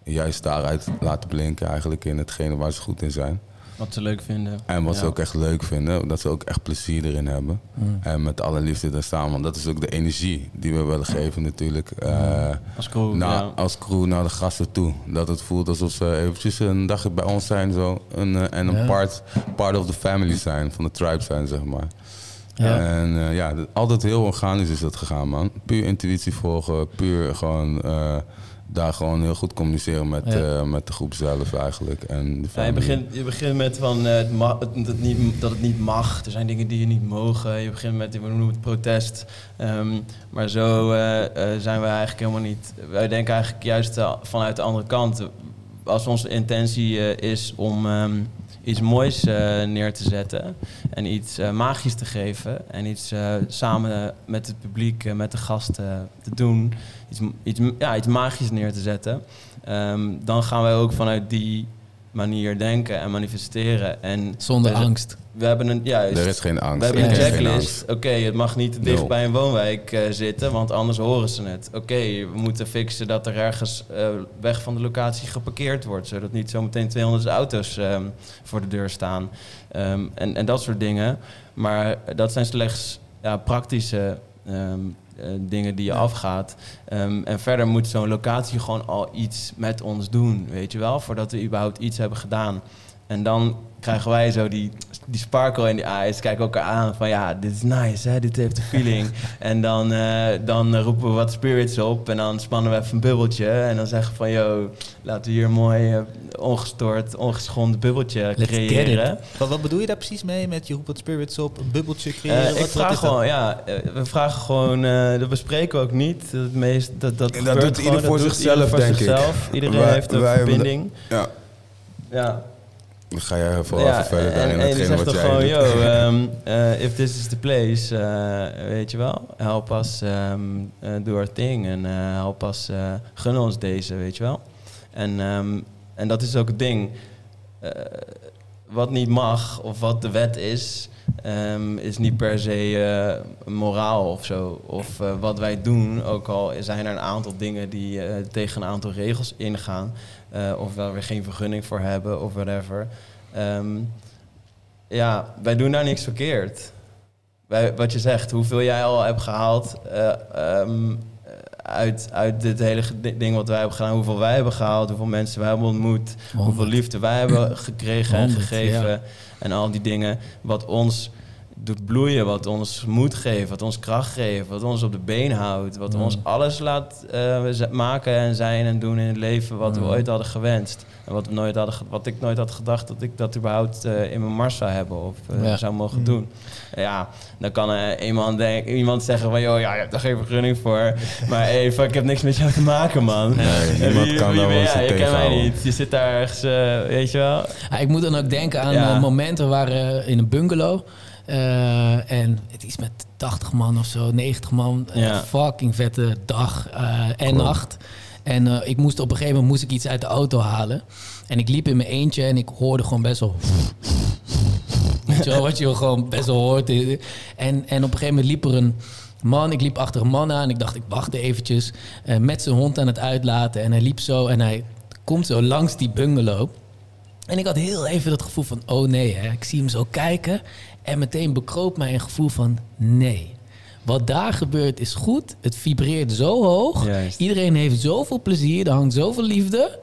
juist daaruit laten blinken eigenlijk in hetgene waar ze goed in zijn. Wat ze leuk vinden. En wat ze ook echt leuk vinden, dat ze ook echt plezier erin hebben. En met alle liefde daar staan, want dat is ook de energie die we willen geven natuurlijk. eh, Als crew, ja. Als crew naar de gasten toe. Dat het voelt alsof ze eventjes een dagje bij ons zijn zo, een, eh, en een Ja. part, part of the family zijn, van de tribe zijn zeg maar. Ja. En eh, ja, altijd heel organisch is dat gegaan man. Puur intuïtie volgen, puur gewoon... daar gewoon heel goed communiceren met, Ja. eh, met de groep zelf eigenlijk. En Ja, je, begint, je begint met van, eh, het het, het niet, dat het niet mag. Er zijn dingen die je niet mogen. Je begint met, we noemen het protest. Ehm, maar zo eh, zijn we eigenlijk helemaal niet... Wij denken eigenlijk juist vanuit de andere kant. als onze intentie eh, is om ehm, iets moois eh, neer te zetten en iets eh, magisch te geven en iets eh, samen met het publiek, met de gasten te doen, iets, iets, ja, iets magisch neer te zetten, ehm, dan gaan wij ook vanuit die manier denken en manifesteren. En Zonder we- angst. We hebben een, juist, Er is geen angst. we hebben een checklist. angst. Oké, het mag niet te dicht bij een woonwijk eh, zitten, want anders horen ze het. Oké, we moeten fixen dat er ergens eh, weg van de locatie geparkeerd wordt, zodat niet zometeen 200 auto's ehm, voor de deur staan. Ehm, en, en dat soort dingen. Maar dat zijn slechts ja, praktische ehm, eh, dingen die je afgaat. Ehm, en verder moet zo'n locatie gewoon al iets met ons doen, weet je wel, voordat we überhaupt iets hebben gedaan. En dan krijgen wij zo die, die sparkle in die eyes, kijken elkaar aan van ja, dit is nice, hè? dit heeft een feeling. en dan, eh, dan roepen we wat spirits op en dan spannen we even een bubbeltje en dan zeggen we van yo, laten we hier een mooi eh, ongestoord, ongeschonden bubbeltje Let's creëren. Wat, wat bedoel je daar precies mee met je roept wat spirits op, een bubbeltje creëren? Eh, Wat- ik wat vraag is dat? gewoon, ja, we vragen gewoon, eh, dat bespreken we ook niet. Het meest, dat, dat, En dat doet ieder gewoon, voor dat doet zichzelf, ieder voor denk ik. zichzelf. Iedereen Wij- heeft een wij de- verbinding. Ja, Ja, dan ga jij vooral even verder en, je hetgene zegt wat toch jij gewoon, doet. yo, ehm, eh, if this is the place, eh, weet je wel, help us ehm, eh, do our thing en help us, gun ons deze, weet je wel. En, ehm, en dat is ook het ding. Wat niet mag of wat de wet is, is niet per se moraal of zo. Of wat wij doen, ook al zijn er een aantal dingen die tegen een aantal regels ingaan. Eh, of waar we geen vergunning voor hebben of whatever. Ehm, ja, wij doen daar niks verkeerd. Wij, wat je zegt, hoeveel jij al hebt gehaald eh, ehm, uit, uit dit hele ding wat wij hebben gedaan, hoeveel wij hebben gehaald, hoeveel mensen wij hebben ontmoet, hoeveel liefde wij hebben gekregen en gegeven ja. en al die dingen, wat ons doet bloeien, wat ons moed geeft, wat ons kracht geeft, wat ons op de been houdt, wat Mm. ons alles laat eh, maken en zijn en doen in het leven wat we Mm. ooit hadden gewenst. En wat, we nooit hadden, wat ik nooit had gedacht dat ik dat überhaupt eh, in mijn mars zou hebben of eh, Ja. zou mogen Mm. doen. Ja, dan kan iemand, denk, iemand zeggen van, joh, ja, je hebt daar geen vergunning voor. Maar hey, fuck, ik heb niks met jou te maken, man. Nee, niemand kan daar ben wel jij? eens Je kent mij niet. Je zit daar ergens, weet je wel. Ja, ik moet dan ook denken aan Ja. momenten waar in een bungalow. Eh, en het is met 80 man of zo, 90 man. Ja. fucking vette dag eh, en nacht. En eh, ik moest op een gegeven moment moest ik iets uit de auto halen. En ik liep in mijn eentje en ik hoorde gewoon best wel... Weet je wel, wat je gewoon best wel hoort. En, en op een gegeven moment liep er een man. Ik liep achter een man aan. Ik dacht, ik wacht eventjes. met zijn hond aan het uitlaten. En hij liep zo en hij komt zo langs die bungalow. En ik had heel even dat gevoel van, oh nee, hè. ik zie hem zo kijken. En meteen bekroop mij een gevoel van, nee. Wat daar gebeurt is goed. Het vibreert zo hoog. Juist. Iedereen heeft zoveel plezier. Er hangt zoveel liefde.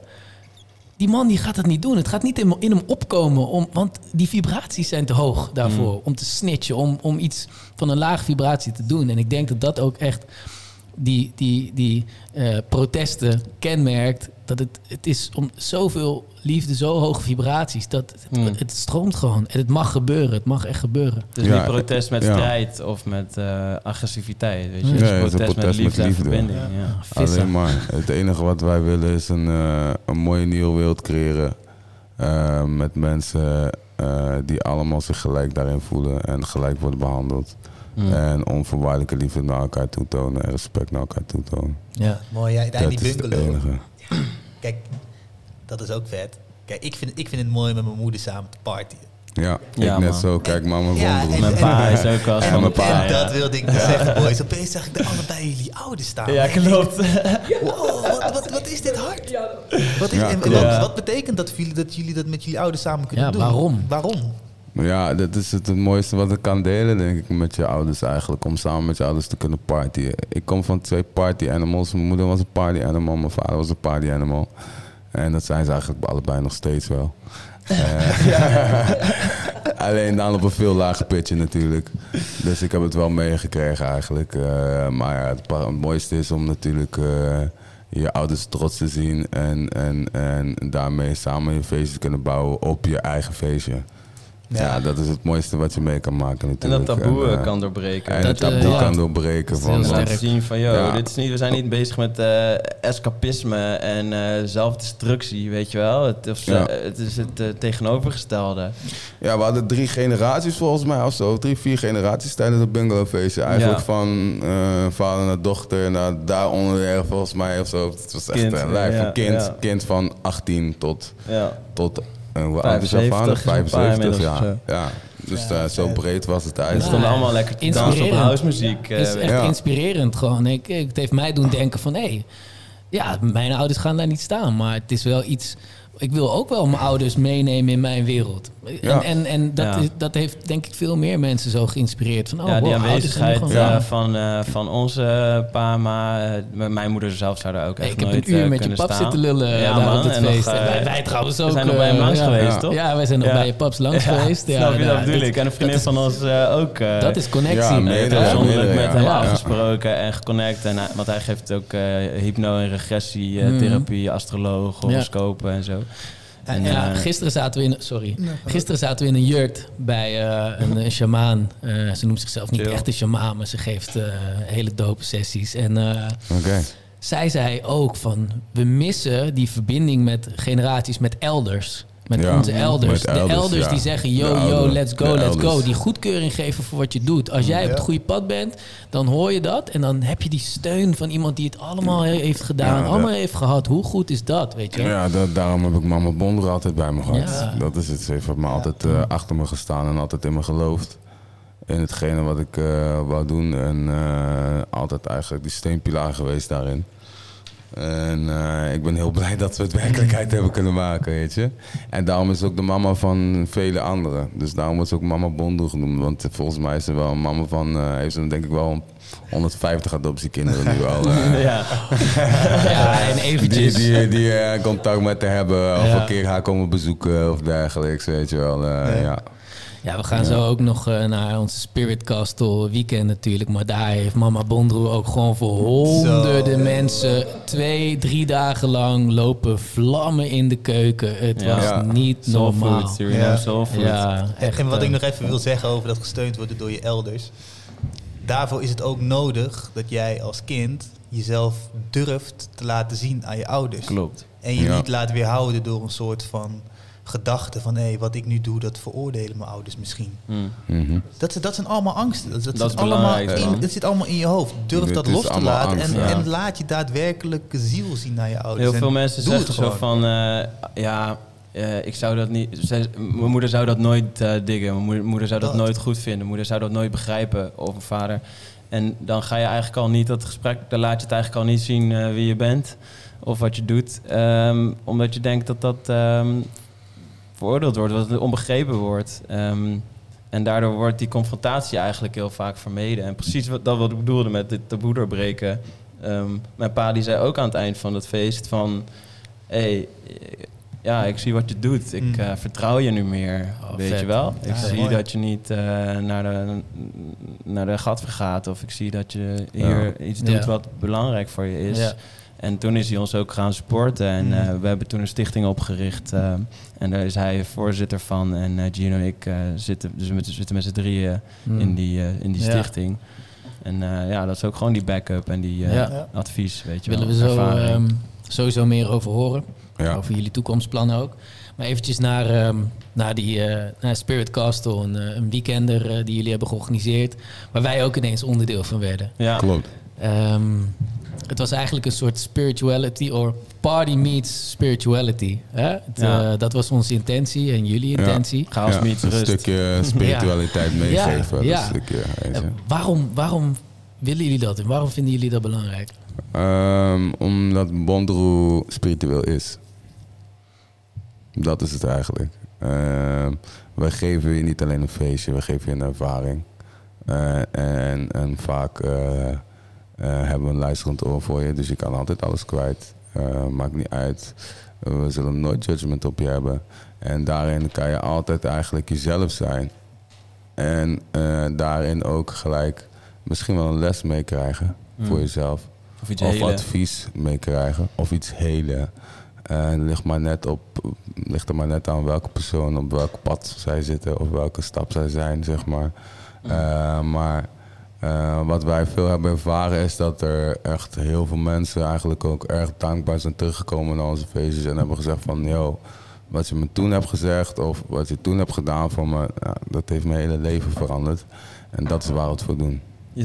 Die man die gaat dat niet doen. Het gaat niet in, in hem opkomen. Om, want die vibraties zijn te hoog daarvoor. Mm. Om te snitchen. Om, om iets van een laag vibratie te doen. En ik denk dat dat ook echt die, die, die eh, protesten kenmerkt. Dat het, het is om zoveel liefde, zo hoge vibraties. Dat het, Mm. het stroomt gewoon. En het mag gebeuren. Het mag echt gebeuren. Het is Ja, niet protest met ja. strijd of met eh, agressiviteit, weet je. Nee, Het is het is protest, een protest met liefde met en liefde. verbinding, Ja. Alleen maar. Het enige wat wij willen is een, eh, een mooie nieuwe wereld creëren. met mensen eh, die allemaal zich gelijk daarin voelen en gelijk worden behandeld. Mm. En onvoorwaardelijke liefde naar elkaar toetonen en respect naar elkaar toetonen. Ja. Mooi, jij daar in Dat die is het bungalow. enige. Kijk, dat is ook vet. Kijk, ik vind, ik vind het mooi met mijn moeder samen te partyen. Ja, Ja, ik net man. zo. Kijk maar mijn Ja, en- Mijn pa is ook En van mijn een pa, en ja. dat wilde ik dus zeggen, boys. Opeens zag ik de allebei jullie ouders staan. Ja, klopt. Wow, wat, wat, wat is dit hard? Wat, is, Ja, en wat, Ja. wat betekent dat dat jullie dat met jullie ouders samen kunnen Ja, doen? waarom? Waarom? Ja, dat is het, het mooiste wat ik kan delen, denk ik, met je ouders eigenlijk. Om samen met je ouders te kunnen partyen. Ik kom van twee party animals. Mijn moeder was een party animal, mijn vader was een party animal. En dat zijn ze eigenlijk allebei nog steeds wel. Eh, Alleen dan op een veel lager pitje natuurlijk. Dus ik heb het wel meegekregen eigenlijk. Eh, maar ja, het, mooiste is om natuurlijk eh, je ouders trots te zien. En, en, en daarmee samen je feestje te kunnen bouwen op je eigen feestje. Ja. dat is het mooiste wat je mee kan maken En natuurlijk. dat taboe En, eh, kan doorbreken. En het Dat, eh, taboe ja. kan doorbreken. Dat is Van, zien van, yo, Ja. dit is niet, we zijn niet bezig met eh, escapisme en eh, zelfdestructie, weet je wel. Het, of, Ja. het is het tegenovergestelde. Ja, we hadden drie generaties volgens mij of zo. Drie, vier generaties tijdens het bungalowfeestje. Eigenlijk Ja. van eh, vader naar dochter naar daaronder volgens mij of zo. Het was echt Kind, een lijf ja, van kind. ja. Kind van 18 tot, Ja. tot uh, hoe oud is jouw 75 vader? is een paar 75, inmiddels ja. zo. ja. Dus Ja, eh, zo vet. breed was het We eigenlijk. stonden allemaal lekker te dansen op eh, Het is echt inspirerend gewoon. Ik, ik- het heeft mij doen denken van... hé, ja, mijn ouders gaan daar niet staan. Maar het is wel iets... Ik wil ook wel mijn ouders meenemen in mijn wereld. Ja. En, en, en dat, Ja. is, dat heeft denk ik veel meer mensen zo geïnspireerd. Van, oh, ja, die wow, aanwezigheid eh, van, eh, van onze pa, ma, eh, mijn moeder zelf zou daar ook Hey, echt ik heb een uur eh, met je pap staan. zitten lullen Ja, daar man, op het en nog, feest. eh, En wij, wij trouwens ook. We zijn nog bij hem eh, langs ja. geweest, Ja. toch? Ja, wij zijn nog Ja. bij je paps langs Ja, geweest. Ja, snap je, dat bedoel dit- ik. En een vriendin van ons eh, ook. eh, Dat is connectie. Ja, Ik heb met hem afgesproken en geconnect. En, want hij geeft ook eh, hypno- en regressietherapie, astroloog, horoscopen en zo. En, ja, eh, gisteren zaten we in, sorry, gisteren zaten we in een jurt bij eh, een, een shamaan. Eh, ze noemt zichzelf niet Chill. echt een shamaan, maar ze geeft eh, hele dope sessies. En eh, Oké. zij zei ook van, we missen die verbinding met generaties, met elders. Met Ja, onze elders. met de elders, elders ja. die zeggen, De yo, yo, let's go, de let's go. Die goedkeuring geven voor wat je doet. Als jij op het goede pad bent, dan hoor je dat. En dan heb je die steun van iemand die het allemaal he- heeft gedaan. Ja, allemaal dat- heeft gehad. Hoe goed is dat, weet je? Ja, dat, daarom heb ik mama Bonder altijd bij me gehad. Ja. Dat is het. Ze heeft me altijd eh, achter me gestaan en altijd in me geloofd. In hetgene wat ik eh, wou doen. En eh, altijd eigenlijk die steenpilaar geweest daarin. En eh, ik ben heel blij dat we het werkelijkheid hebben kunnen maken, weet je. En daarom is ze ook de mama van vele anderen. Dus daarom wordt ze ook mama Bondo genoemd. Want volgens mij is ze wel een mama van... eh, heeft ze denk ik wel 150 adoptiekinderen nu al. eh, ja. Ja, en eventjes... die, die contact met te hebben, of Ja. een keer haar komen bezoeken of dergelijks, weet je wel. ja. Ja, we gaan zo ook nog eh, naar onze Spirit Castle weekend natuurlijk. Maar daar heeft Mama Bondroe ook gewoon voor honderden Zo. mensen twee, drie dagen lang lopen vlammen in de keuken. Het Ja. was Ja. niet Soul normaal. food, Ja. soul food. Ja, En, echt. en wat ik eh, nog even wil zeggen over dat gesteund worden door je elders. Daarvoor is het ook nodig dat jij als kind jezelf durft te laten zien aan je ouders. Klopt. En je Ja. niet laat weerhouden door een soort van gedachte van... hé, wat ik nu doe, dat veroordelen mijn ouders misschien. Mm. Mhm. Dat, dat zijn allemaal angsten. Dat, Dat zit is allemaal in, dat zit allemaal in je hoofd. Durf Dit dat los te laten angst, en, ja. en laat je daadwerkelijke ziel zien naar je ouders. Heel veel mensen zeggen zo van, eh, ja, eh, ik zou dat niet. zij- mijn moeder zou dat nooit eh, diggen. Mijn moeder, moeder zou dat, Dat. nooit goed vinden. Mijn moeder zou dat nooit begrijpen. Of mijn vader. En dan ga je eigenlijk al niet dat gesprek. Dan laat je het eigenlijk al niet zien eh, wie je bent of wat je doet, Ehm, omdat je denkt dat dat ehm, veroordeeld wordt, het onbegrepen wordt. Ehm, en daardoor wordt die confrontatie eigenlijk heel vaak vermeden. En precies wat, dat wat ik bedoelde met dit taboe doorbreken. Ehm, mijn pa die zei ook aan het eind van het feest van... hé, hey, ja, ik zie wat je doet. Ik Mm. eh, vertrouw je nu meer, Oh, weet vet. je wel? Ja, ik zie mooi. dat je niet eh, naar, de, naar de gat vergaat. Of ik zie dat je hier iets doet Ja. wat belangrijk voor je is. En toen is hij ons ook gaan supporten. En Mm. eh, we hebben toen een stichting opgericht. eh, en daar is hij voorzitter van. En eh, Gino en ik eh, zitten, dus we zitten met z'n drieën Hmm. in die, eh, in die Ja. stichting. En eh, ja, dat is ook gewoon die backup en die eh, Ja. Advies, weet je willen we wel. zo ervaring. ehm, sowieso meer over horen. Ja. Over jullie toekomstplannen ook. Maar eventjes naar, ehm, naar die eh, naar Spirit Castle, een, een weekender die jullie hebben georganiseerd. Waar wij ook ineens onderdeel van werden. ja. Klopt. Ehm, het was eigenlijk een soort spirituality, or party meets spirituality. Hè? Het, Ja. eh, dat was onze intentie en jullie Ja. intentie. Chaos Ja, meets een rust. stukje spiritualiteit meegeven. Ja, Dat stukje, weet je. Eh, waarom, waarom willen jullie dat en waarom vinden jullie dat belangrijk? Ehm, omdat Bondroe spiritueel is. Dat is het eigenlijk. Ehm, wij geven je niet alleen een feestje, we geven je een ervaring. Eh, en, en vaak eh, eh, hebben we een luisterend oor voor je, dus je kan altijd alles kwijt. Eh, maakt niet uit. we zullen nooit judgment op je hebben. En daarin kan je altijd eigenlijk jezelf zijn. En eh, daarin ook gelijk misschien wel een les meekrijgen voor Mm. jezelf Of iets of hele. advies meekrijgen of iets hele. Ligt, maar net op, ligt er maar net aan welke persoon op welk pad zij zitten of welke stap zij zijn, zeg maar. Eh, maar eh, wat wij veel hebben ervaren is dat er echt heel veel mensen eigenlijk ook erg dankbaar zijn teruggekomen naar onze feestjes en hebben gezegd van, yo, wat je me toen hebt gezegd of wat je toen hebt gedaan voor me, dat heeft mijn hele leven veranderd. En dat is waar we het voor doen. Je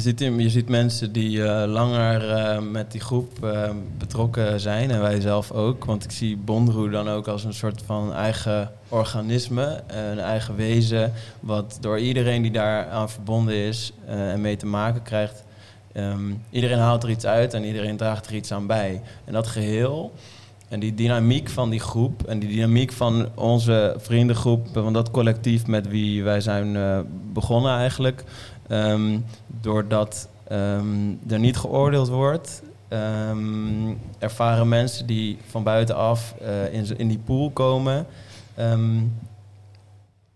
ziet, mensen die eh, langer eh, met die groep uh, betrokken zijn en wij zelf ook. Want ik zie Bondroe dan ook als een soort van eigen organisme, een eigen wezen, wat door iedereen die daar aan verbonden is en mee te maken krijgt. Um, iedereen haalt er iets uit en iedereen draagt er iets aan bij. En dat geheel en die dynamiek van die groep en die dynamiek van onze vriendengroep, van dat collectief met wie wij zijn begonnen eigenlijk, Um, doordat um, er niet geoordeeld wordt, um, ervaren mensen die van buitenaf uh, in, in die pool komen.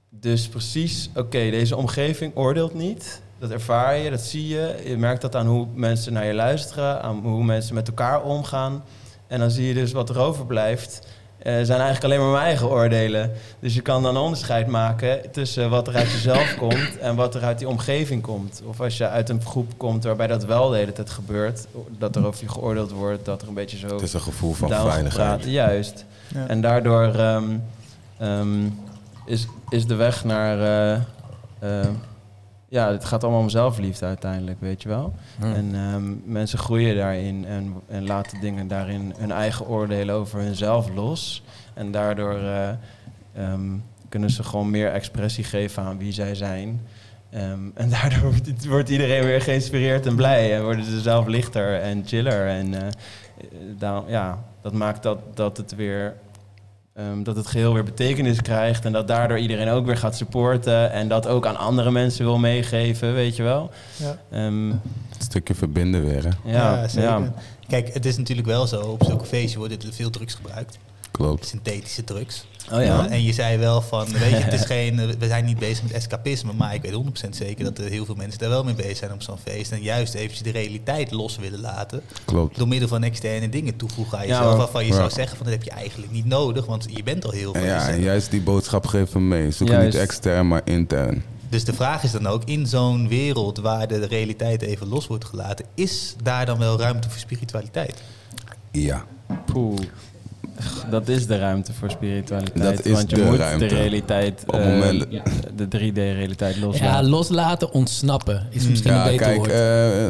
dus precies, oké, deze omgeving oordeelt niet. Dat ervaar je, dat zie je. Je merkt dat aan hoe mensen naar je luisteren, aan hoe mensen met elkaar omgaan. En dan zie je dus wat er overblijft. Uh, zijn eigenlijk alleen maar mijn eigen oordelen. Dus je kan dan een onderscheid maken tussen wat er uit jezelf komt en wat er uit die omgeving komt. Of als je uit een groep komt waarbij dat wel de hele tijd gebeurt, dat er over je geoordeeld wordt, dat er een beetje zo. Het is een gevoel van veiligheid. Juist. Ja. En daardoor um, um, is, is de weg naar. Uh, uh, ja, het gaat allemaal om zelfliefde uiteindelijk, weet je wel. Hmm. En um, mensen groeien daarin en, en laten dingen daarin hun eigen oordelen over hunzelf los. En daardoor uh, um, kunnen ze gewoon meer expressie geven aan wie zij zijn. Um, en daardoor wordt iedereen weer geïnspireerd en blij. En worden ze zelf lichter en chiller. En uh, daar, ja, dat maakt dat, dat het weer Um, dat het geheel weer betekenis krijgt en dat daardoor iedereen ook weer gaat supporten en dat ook aan andere mensen wil meegeven, weet je wel. Ja. Um, een stukje verbinden weer, hè? Ja, ja, zeker. Kijk, het is natuurlijk wel zo, op zulke feestjes worden er veel drugs gebruikt. Klopt. Synthetische drugs. Oh ja. en je zei wel van, weet je, het is geen, we zijn niet bezig met escapisme, maar ik weet 100% zeker dat er heel veel mensen daar wel mee bezig zijn op zo'n feest. En juist eventjes de realiteit los willen laten. Klopt. Door middel van externe dingen toevoegen aan jezelf, waarvan je zou zeggen van dat heb je eigenlijk niet nodig, want je bent al heel veel. Ja, en juist die boodschap geven mee. Zoek niet extern, maar intern. Dus de vraag is dan ook, in zo'n wereld waar de realiteit even los wordt gelaten, is daar dan wel ruimte voor spiritualiteit? Ja. Poeh. Dat is de ruimte voor spiritualiteit. Dat is want je de moet ruimte. de realiteit, Op uh, moment... de 3D-realiteit loslaten. Ja, loslaten, ontsnappen is misschien ja, een beter kijk, woord.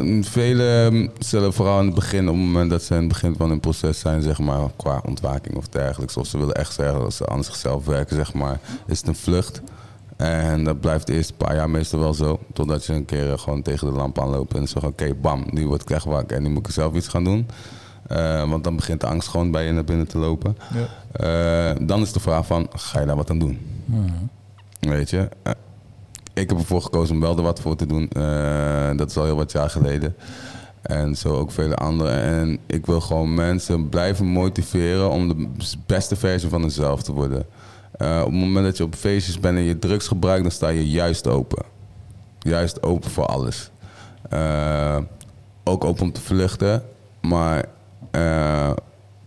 Uh, velen zullen vooral in het begin, op het moment dat ze in het begin van hun proces zijn, zeg maar, qua ontwaking of dergelijks, of ze willen echt zeggen dat ze aan zichzelf werken, zeg maar, is het een vlucht. En dat blijft de eerste paar jaar meestal wel zo. Totdat je een keer gewoon tegen de lamp aanloopt en zegt: Oké, bam, nu word ik echt wakker en nu moet ik zelf iets gaan doen. Uh, want dan begint de angst gewoon bij je naar binnen te lopen. Ja. Uh, dan is de vraag van, ga je daar wat aan doen? Mm. Weet je? Uh, ik heb ervoor gekozen om wel er wat voor te doen. dat is al heel wat jaar geleden. En zo ook vele anderen. En ik wil gewoon mensen blijven motiveren om de beste versie van hunzelf te worden. op het moment dat je op feestjes bent en je drugs gebruikt, dan sta je juist open. Juist open voor alles. ook open om te vluchten. Maar uh,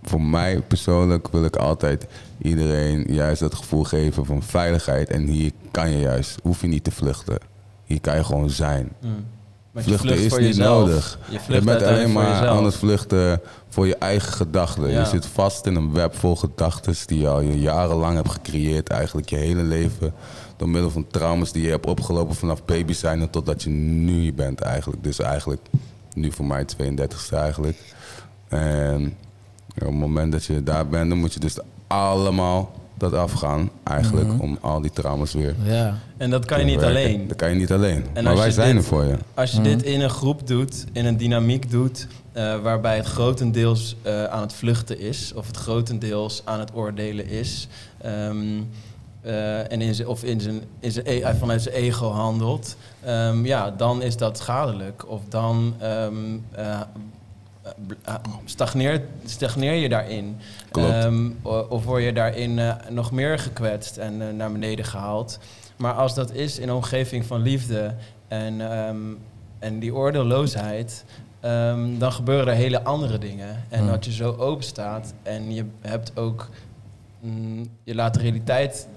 voor mij persoonlijk wil ik altijd iedereen juist dat gevoel geven van veiligheid. En hier kan je juist, hoef je niet te vluchten. Hier kan je gewoon zijn. Mm. Vluchten vlucht is niet jezelf. nodig. Je, bent alleen maar aan het vluchten voor je eigen gedachten. Ja. Je zit vast in een web vol gedachten die je al je jarenlang hebt gecreëerd. Eigenlijk je hele leven. Door middel van trauma's die je hebt opgelopen vanaf baby zijn totdat je nu hier bent eigenlijk. Dus eigenlijk nu voor mij 32ste eigenlijk. En op het moment dat je daar bent, dan moet je dus allemaal dat afgaan. Eigenlijk Mhm. om al die trauma's weer Ja. En dat kan je niet werken. alleen. Dat kan je niet alleen. En maar wij zijn dit- er voor je. Als je Mhm. dit in een groep doet, in een dynamiek doet, eh, waarbij het grotendeels eh, aan het vluchten is, of het grotendeels aan het oordelen is, ehm, eh, en in zijn, of in zijn, in zijn, e- vanuit zijn ego handelt, ehm, ja, dan is dat schadelijk. Of dan ehm, stagneert, stagneer je daarin. Ehm, of word je daarin eh, nog meer gekwetst en eh, naar beneden gehaald. Maar als dat is in een omgeving van liefde en, ehm, en die oordeelloosheid, ehm, dan gebeuren er hele andere dingen. En Hmm. dat je zo open staat en je hebt ook, mm, je laat de realiteit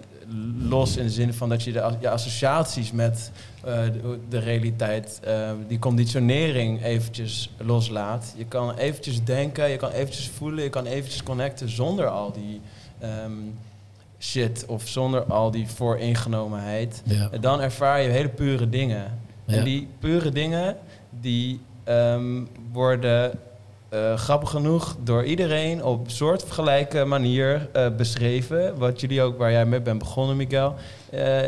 los in de zin van dat je de je associaties met eh, de, de realiteit, eh, die conditionering eventjes loslaat. Je kan eventjes denken, je kan eventjes voelen, je kan eventjes connecten zonder al die ehm, shit of zonder al die vooringenomenheid. Ja. En dan ervaar je hele pure dingen. Ja. En die pure dingen, die ehm, worden eh, grappig genoeg door iedereen op soortgelijke manier eh, beschreven. Wat jullie ook, waar jij mee bent begonnen, Miguel. Eh,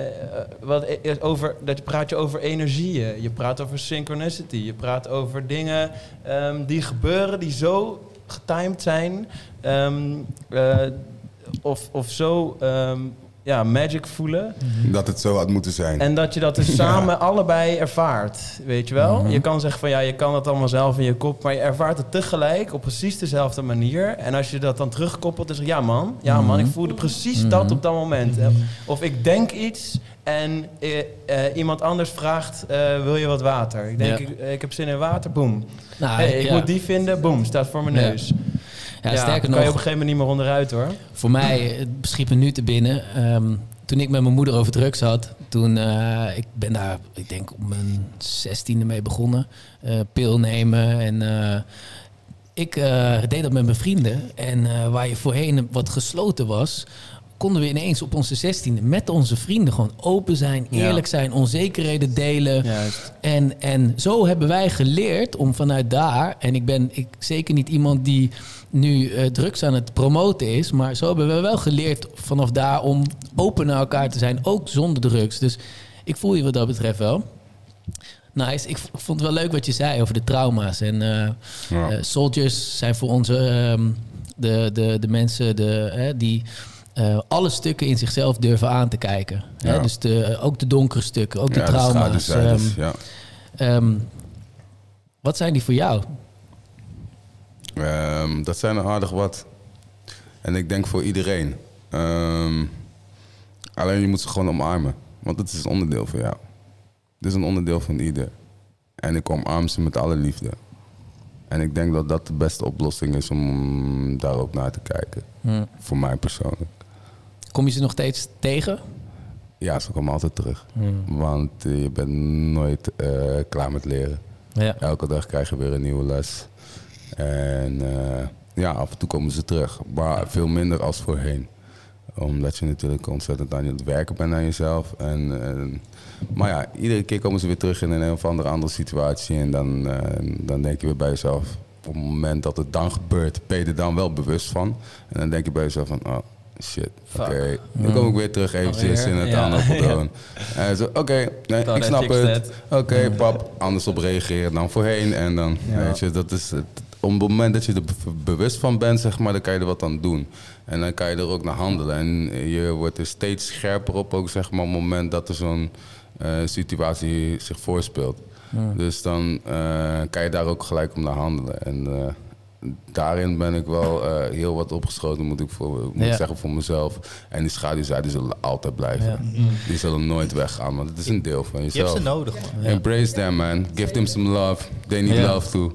wat over, dat praat je over energieën, je praat over synchronicity, je praat over dingen ehm, die gebeuren, die zo getimed zijn. ehm, eh, of, of zo ehm, ja, magic voelen. Dat het zo had moeten zijn. En dat je dat dus samen allebei ervaart, weet je wel? Mhm. Je kan zeggen van ja, je kan het allemaal zelf in je kop, maar je ervaart het tegelijk op precies dezelfde manier. En als je dat dan terugkoppelt, dan zeg je ja man, ja man, ik voelde precies Mhm. dat op dat moment. Of ik denk iets en eh, eh, iemand anders vraagt, eh, wil je wat water? Ik denk, Ja. ik, ik heb zin in water, boom. Nou, hey, ik ja. moet die vinden, boom, staat voor mijn Ja. neus. Ja, sterker kan nog, je op een gegeven moment niet meer onderuit hoor. Voor mij, het schiet me nu te binnen. Ehm, toen ik met mijn moeder over drugs had, toen uh, ik ben daar, ik denk op mijn zestiende mee begonnen. Uh, pil nemen en uh, ik deed dat met mijn vrienden. En waar je voorheen wat gesloten was, konden we ineens op onze zestiende met onze vrienden gewoon open zijn, eerlijk zijn, onzekerheden delen. Juist. En, en zo hebben wij geleerd om vanuit daar, en ik ben ik, zeker niet iemand die nu uh, drugs aan het promoten is, maar zo hebben we wel geleerd vanaf daar om open naar elkaar te zijn, ook zonder drugs. Dus ik voel je wat dat betreft wel. Nice. Ik vond het wel leuk wat je zei over de trauma's. En uh, ja. uh, soldiers zijn voor onze uh, de, de, de mensen de, die uh, alle stukken in zichzelf durven aan te kijken. Ja. Hè? Dus de, ook de donkere stukken, ook de ja, trauma's. De um, ja. um, wat zijn die voor jou? Um, dat zijn er aardig wat. En ik denk voor iedereen. Alleen je moet ze gewoon omarmen. Want het is een onderdeel van jou. Het is een onderdeel van ieder. En ik omarm ze met alle liefde. En ik denk dat dat de beste oplossing is om daarop naar te kijken. Hmm. Voor mij persoonlijk. Kom je ze nog steeds tegen? Ja, ze komen altijd terug. Hmm. Want uh, je bent nooit uh, klaar met leren. Ja. Elke dag krijg je weer een nieuwe les. En uh, ja, af en toe komen ze terug. Maar veel minder als voorheen. Omdat je natuurlijk ontzettend aan het werken bent aan jezelf. En, en, maar ja, iedere keer komen ze weer terug in een of andere, andere situatie. En dan, uh, dan denk je weer bij jezelf... op het moment dat het dan gebeurt, ben je er dan wel bewust van. En dan denk je bij jezelf van... Oh, shit, oké. Okay. Dan kom ik weer terug eventjes in het ja. andere patroon. ja. uh, Oké, okay, nee, ik snap het. Oké, okay, pap, anders op reageren dan voorheen. En dan, ja. weet je, dat is het op het moment dat je er bewust van bent, zeg maar, dan kan je er wat aan doen. En dan kan je er ook naar handelen. En je wordt er steeds scherper op, ook zeg maar, op het moment dat er zo'n uh, situatie zich voorspeelt. Dus dan uh, kan je daar ook gelijk om naar handelen. En daarin ben ik wel heel wat opgeschoten, moet ik, voor, moet ja. ik zeggen, voor mezelf. En die schaduwzijden zullen altijd blijven. Ja. Die zullen nooit weggaan, want het is een deel van jezelf. Je hebt ze nodig, man. Embrace them, man. Give them some love. They need love too.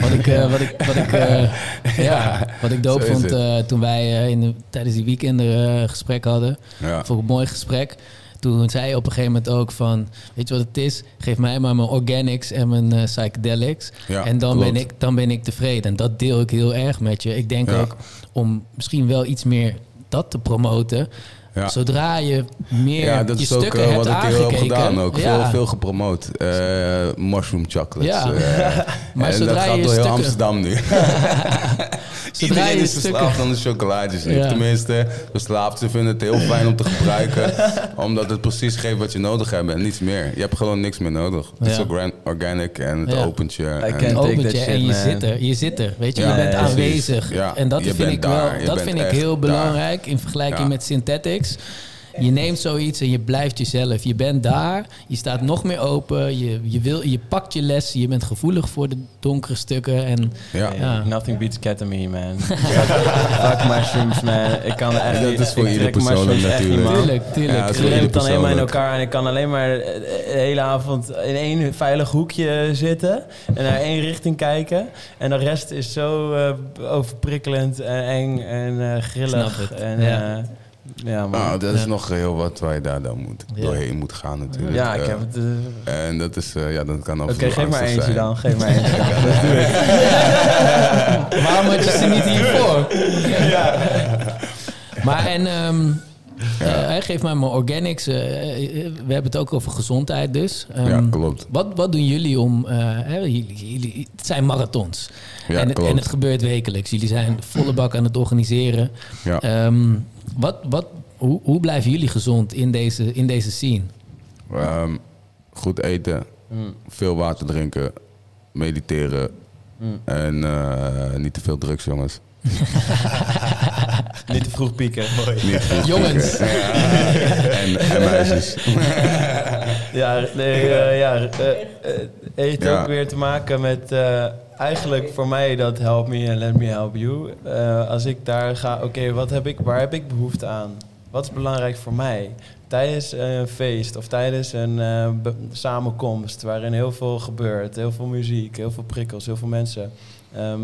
Wat ik, uh, wat ik, wat ik, uh, ja, wat ik doop vond uh, toen wij uh, in de, tijdens die weekenden gesprek hadden. Ja. Vond ik een mooi gesprek. Toen zei op een gegeven moment ook van... Weet je wat het is? Geef mij maar mijn organics en mijn psychedelics. Ja, en dan ben, ik, dan ben ik tevreden. En dat deel ik heel erg met je. Ik denk ja. ook om misschien wel iets meer dat te promoten... Ja. Zodra je meer ja, dat je is ook stukken uh, hebt wat ik aangekeken, heb gedaan ook. Ja. Veel, veel gepromoot. Uh, mushroom chocolates. Ja. Uh, maar en zodra dat gaat je door heel stukken... Amsterdam nu. Iedereen is verslaafd aan de chocolaatjes nu. Ja. Tenminste, verslaafd. Ze vinden het heel fijn om te gebruiken. omdat het precies geeft wat je nodig hebt en niets meer. Je hebt gewoon niks meer nodig. Het is zo organic en het Ja. opent je. I en- opent je en je man. zit er. Je zit er, weet je. Ja, je bent aanwezig. Ja, en dat je vind ik wel, dat vind ik heel daar. belangrijk in vergelijking Ja. met je neemt zoiets en je blijft jezelf. Je bent daar, je staat nog meer open, je, je, wil, je pakt je lessen, je bent gevoelig voor de donkere stukken. En Ja. Ja. Nothing beats ketamine, man. Fuck mushrooms, man. Ik kan echt Dat is voor ik ieder trek mushrooms persoonlijk echt niet, natuurlijk. man. tuurlijk, tuurlijk. Ja, Ik het dan helemaal in elkaar en ik kan alleen maar eh, de hele avond in één veilig hoekje zitten en naar één richting kijken. En de rest is zo eh, overprikkelend en eng en eh, grillig. Snap het, En, ja. Eh, ja. Nou, dat is Ja. nog heel wat waar je daar dan moet, Ja. doorheen moet gaan natuurlijk. ja, ik Eh, heb het... eh, En dat is, eh, ja, dat kan af Oké, toe geef maar eentje zijn. dan. Geef maar eentje. Waarom had je ze niet hiervoor? Maar en... ehm, eh, hij geeft mij mijn organics. eh, eh, we hebben het ook over gezondheid dus. Ehm, Ja, klopt. Wat, wat doen jullie om... eh, hè, jullie, jullie- het zijn marathons. Ja, en, het, klopt. en het gebeurt wekelijks. Jullie zijn volle bak aan het organiseren. Ja. Ehm, wat, wat, hoe, hoe blijven jullie gezond in deze, in deze scene? Ehm, goed eten, Mm. veel water drinken, mediteren Mm. en eh, niet te veel drugs, jongens. Niet te vroeg pieken. Niet goed Jongens. Ja. En, en meisjes. Ja, nee, eh, ja eh, eh, heeft Ja. ook weer te maken met eh, eigenlijk voor mij dat help me and let me help you. Eh, als ik daar ga, oké, wat heb ik, waar heb ik behoefte aan? Wat is belangrijk voor mij? Tijdens een feest of tijdens een eh, samenkomst waarin heel veel gebeurt, heel veel muziek, heel veel prikkels, heel veel mensen. Ehm,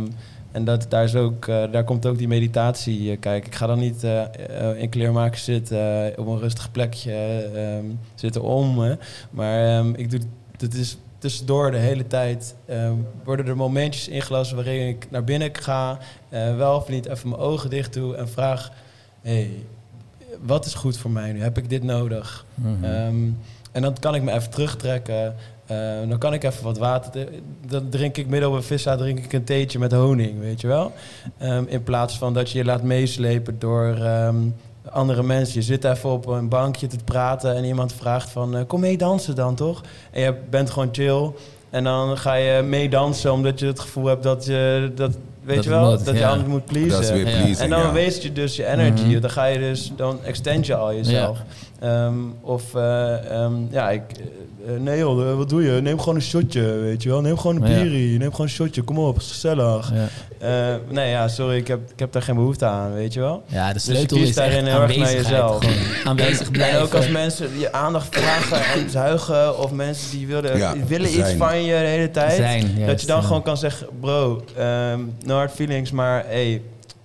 en dat, daar, is ook, eh, daar komt ook die meditatie. eh, kijk, ik ga dan niet eh, in kleermaken zitten, op een rustig plekje ehm, zitten om. hè. Maar ehm, ik doe, het is tussendoor de hele tijd ehm, worden er momentjes ingelassen waarin ik naar binnen ga, wel of niet even mijn ogen dicht doe en vraag: hey, wat is goed voor mij nu? Heb ik dit nodig? Mhm. En dan kan ik me even terugtrekken. Eh, dan kan ik even wat water. Dan drink ik midden op een vissa drink ik een theetje met honing, weet je wel. Ehm, in plaats van dat je je laat meeslepen door ehm, andere mensen. Je zit even op een bankje te praten en iemand vraagt van... eh, kom mee dansen dan, toch? En je bent gewoon chill. En dan ga je mee dansen omdat je het gevoel hebt dat je... Dat, weet Dat je wel? moet, dat je ja. anderen moet pleasen. En dan ja. waste je dus je energy. Mhm. Dan ga je dus, dan extend je al jezelf. Ehm, of, eh, ehm, ja, ik, nee joh, eh, wat doe je? Neem gewoon een shotje, weet je wel. Neem gewoon een Ja. bierie. Neem gewoon een shotje, kom op, is gezellig. ja. Eh, nee, ja, sorry, ik heb, ik heb daar geen behoefte aan, weet je wel. ja, de Dus sleutel is daarin echt heel erg naar aanwezigheid. jezelf. Aanwezig En blijven. ook als mensen je aandacht vragen en zuigen... of mensen die willen, Ja, willen iets van je de hele tijd... zijn. dat je dan ja. gewoon kan zeggen... bro, ehm, no hard feelings, maar hey,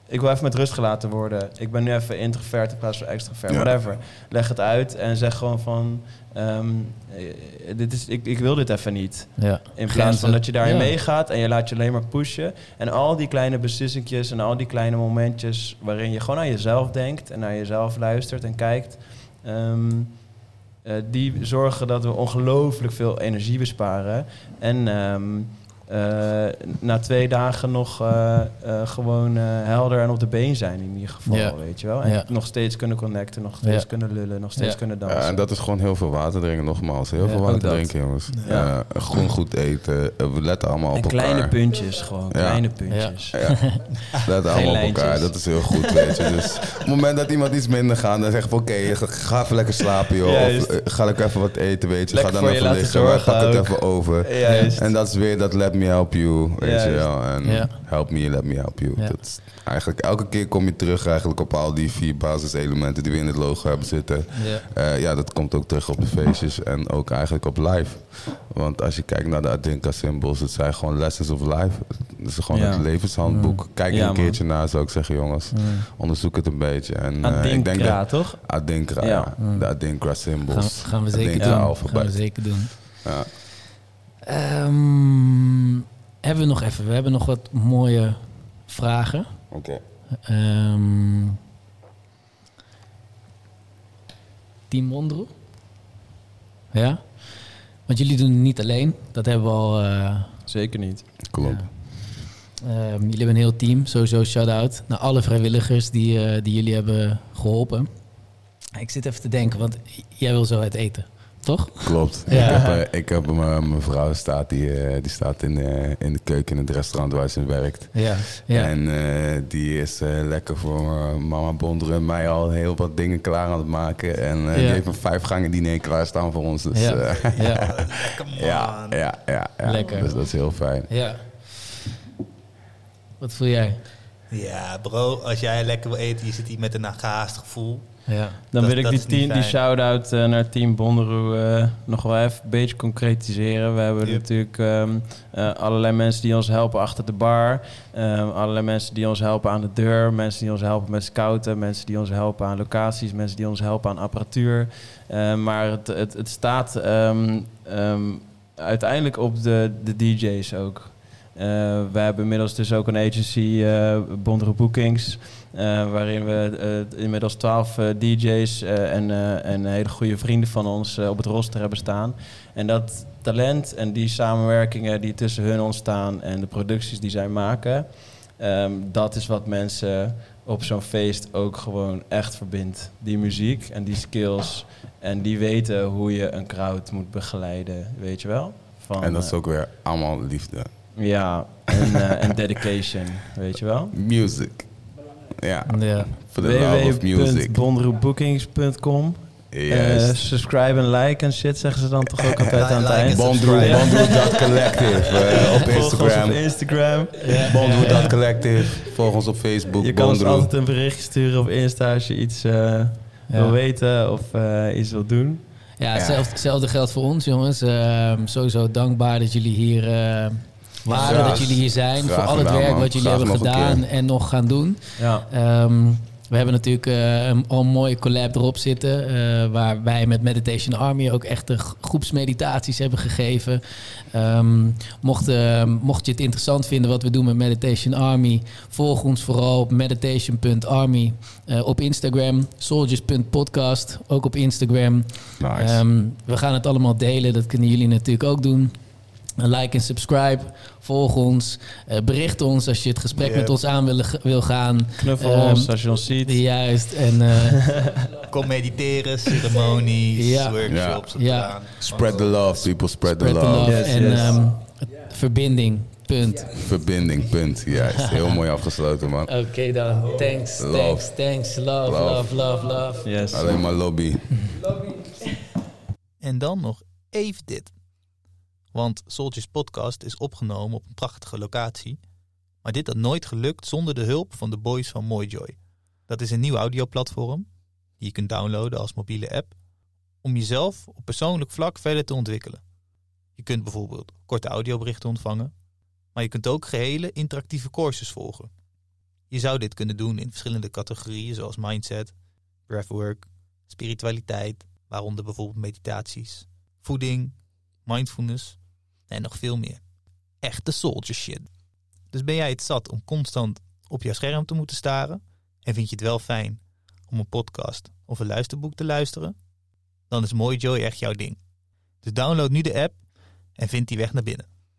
ik wil even met rust gelaten worden. Ik ben nu even introvert in plaats van extrovert, Ja. whatever. Leg het uit en zeg gewoon van... ehm, eh, dit is, ik, ik wil dit even niet. Ja. In plaats Grenzen. van dat je daarin Ja. meegaat en je laat je alleen maar pushen. En al die kleine beslissingjes en al die kleine momentjes waarin je gewoon aan jezelf denkt en naar jezelf luistert en kijkt. ehm, eh, die zorgen dat we ongelooflijk veel energie besparen. En ehm, eh, na twee dagen nog eh, eh, gewoon eh, helder en op de been zijn in ieder geval, weet je wel. En nog steeds kunnen connecten, nog steeds kunnen lullen, nog steeds kunnen dansen. Ja, en dat is gewoon heel veel water drinken, nogmaals. Heel Ja, veel water drinken, jongens. Ja. Ja. gewoon goed eten. Eh, We letten allemaal op en elkaar. kleine puntjes gewoon, Ja. kleine puntjes. Ja. Let allemaal op elkaar. Dat is heel goed, weet je. Dus op het moment dat iemand iets minder gaat, dan zeg ik van oké, ga- ga even lekker slapen, joh. Of eh, ga lekker even wat eten, weet je. Lekker ga dan even liggen, zorgen pak het even over. Juist. En dat is weer dat let me help you, weet je wel. En Ja. help me, let me help you. Ja. Dat is eigenlijk elke keer kom je terug eigenlijk op al die vier basiselementen die we in het logo hebben zitten. Ja. Eh, ja, dat komt ook terug op de feestjes en ook eigenlijk op live. Want als je kijkt naar de Adinka symbols, het zijn gewoon lessons of life. Het is gewoon Ja. het levenshandboek. Kijk er Ja, een man. keertje naar, zou ik zeggen, jongens. Mm. Onderzoek het een beetje. En eh, ik denk Adinkra, dat toch? Adinkra, Ja. ja. Mm. De Adinkra Gaan, symbols. gaan we zeker Adinkra doen. Gaan we zeker doen. Ja. Ehm, hebben we nog even, we hebben nog wat mooie vragen. Oké. Ehm Team Mondro? Ja? Want jullie doen het niet alleen. Dat hebben we al... eh, Zeker niet. Klopt. Ehm, jullie hebben een heel team. Sowieso shout-out naar alle vrijwilligers die, eh, die jullie hebben geholpen. Ik zit even te denken, want jij wil zo het eten. Toch? Klopt. Ja. Ik heb, eh, ik heb mijn mijn vrouw staat, die, eh, die staat in, eh, in de keuken in het restaurant waar ze werkt. Ja. ja. En eh, die is eh, lekker voor eh, mama Bonder en mij al heel wat dingen klaar aan het maken. En eh, die heeft een vijf gangen diner klaarstaan voor ons. Dus Ja. eh, ja. Lekker man. ja, ja, ja, ja. Lekker. Dus dat is heel fijn. ja. Wat voel jij? Ja, bro, als jij lekker wil eten, je zit hier met een gehaast gevoel. Ja. Dan Dat- wil ik die, team, die shout-out eh, naar Team Bonderoe eh, nog wel even een beetje concretiseren. We hebben Yep. natuurlijk ehm, eh, allerlei mensen die ons helpen achter de bar. Ehm, allerlei mensen die ons helpen aan de deur. Mensen die ons helpen met scouten. Mensen die ons helpen aan locaties. Mensen die ons helpen aan apparatuur. Eh, maar het, het, het staat ehm, ehm, uiteindelijk op de, de DJ's ook. Eh, we hebben inmiddels dus ook een agency, eh Bondere Bookings, waarin we eh, inmiddels twaalf eh, DJ's eh, en, eh, en hele goede vrienden van ons eh, op het roster hebben staan. En dat talent en die samenwerkingen die tussen hun ontstaan en de producties die zij maken, ehm, dat is wat mensen op zo'n feest ook gewoon echt verbindt. Die muziek en die skills en die weten hoe je een crowd moet begeleiden, weet je wel? Van, En dat is eh, ook weer allemaal liefde. ja, en, eh, en dedication, weet je wel? Music. Ja, Ja. for the love of music. www.bondroepbookings.com Eh, Yes. subscribe en like en shit zeggen ze dan toch ook altijd aan het Like eind. Bondroe.collective eh, op Volg ons Instagram. op Instagram. Bondroe.collective. Volg ons op Facebook. Je kan ons altijd een berichtje sturen op Insta als je iets eh, wil weten of eh, iets wil doen. Ja, Ja. hetzelfde, hetzelfde geldt voor ons, jongens. Ehm, sowieso dankbaar dat jullie hier Graag- dat jullie hier zijn. voor al het gedaan, werk man. wat jullie Graag hebben gedaan en nog gaan doen. Ja. Ehm, we hebben natuurlijk eh, een, al een mooie collab erop zitten. eh, waar wij met Meditation Army ook echt de groepsmeditaties hebben gegeven. Ehm, mocht, eh, mocht je het interessant vinden wat we doen met Meditation Army, volg ons vooral op meditation.army eh, op Instagram. Soldiers.podcast ook op Instagram. Nice. Ehm, we gaan het allemaal delen. Dat kunnen jullie natuurlijk ook doen. Like en subscribe. Volg ons. eh, bericht ons als je het gesprek met ons aan wil, wil gaan. Knuffel Ehm, ons als je ons ziet. Juist. En eh, Kom mediteren, ceremonies, Ja. workshops. Ja. spread the love, people. Spread the spread the love. love. Yes, en yes. ehm, verbinding. Punt. Verbinding, punt. Juist. Heel mooi afgesloten, man. Oké dan. Thanks, Love. thanks, thanks. Love, Love. love, love, love. Yes. Alleen maar lobby. En dan nog even dit. Want Soldiers Podcast is opgenomen op een prachtige locatie. Maar dit had nooit gelukt zonder de hulp van de boys van Moyjoy. Dat is een nieuw audioplatform die je kunt downloaden als mobiele app. Om jezelf op persoonlijk vlak verder te ontwikkelen. Je kunt bijvoorbeeld korte audioberichten ontvangen. Maar je kunt ook gehele interactieve courses volgen. Je zou dit kunnen doen in verschillende categorieën zoals mindset, breathwork, spiritualiteit, waaronder bijvoorbeeld meditaties, voeding, mindfulness en nog veel meer. Echte soldier shit. Dus ben jij het zat om constant op jouw scherm te moeten staren en vind je het wel fijn om een podcast of een luisterboek te luisteren? Dan is Mooi Joy echt jouw ding. Dus download nu de app en vind die weg naar binnen.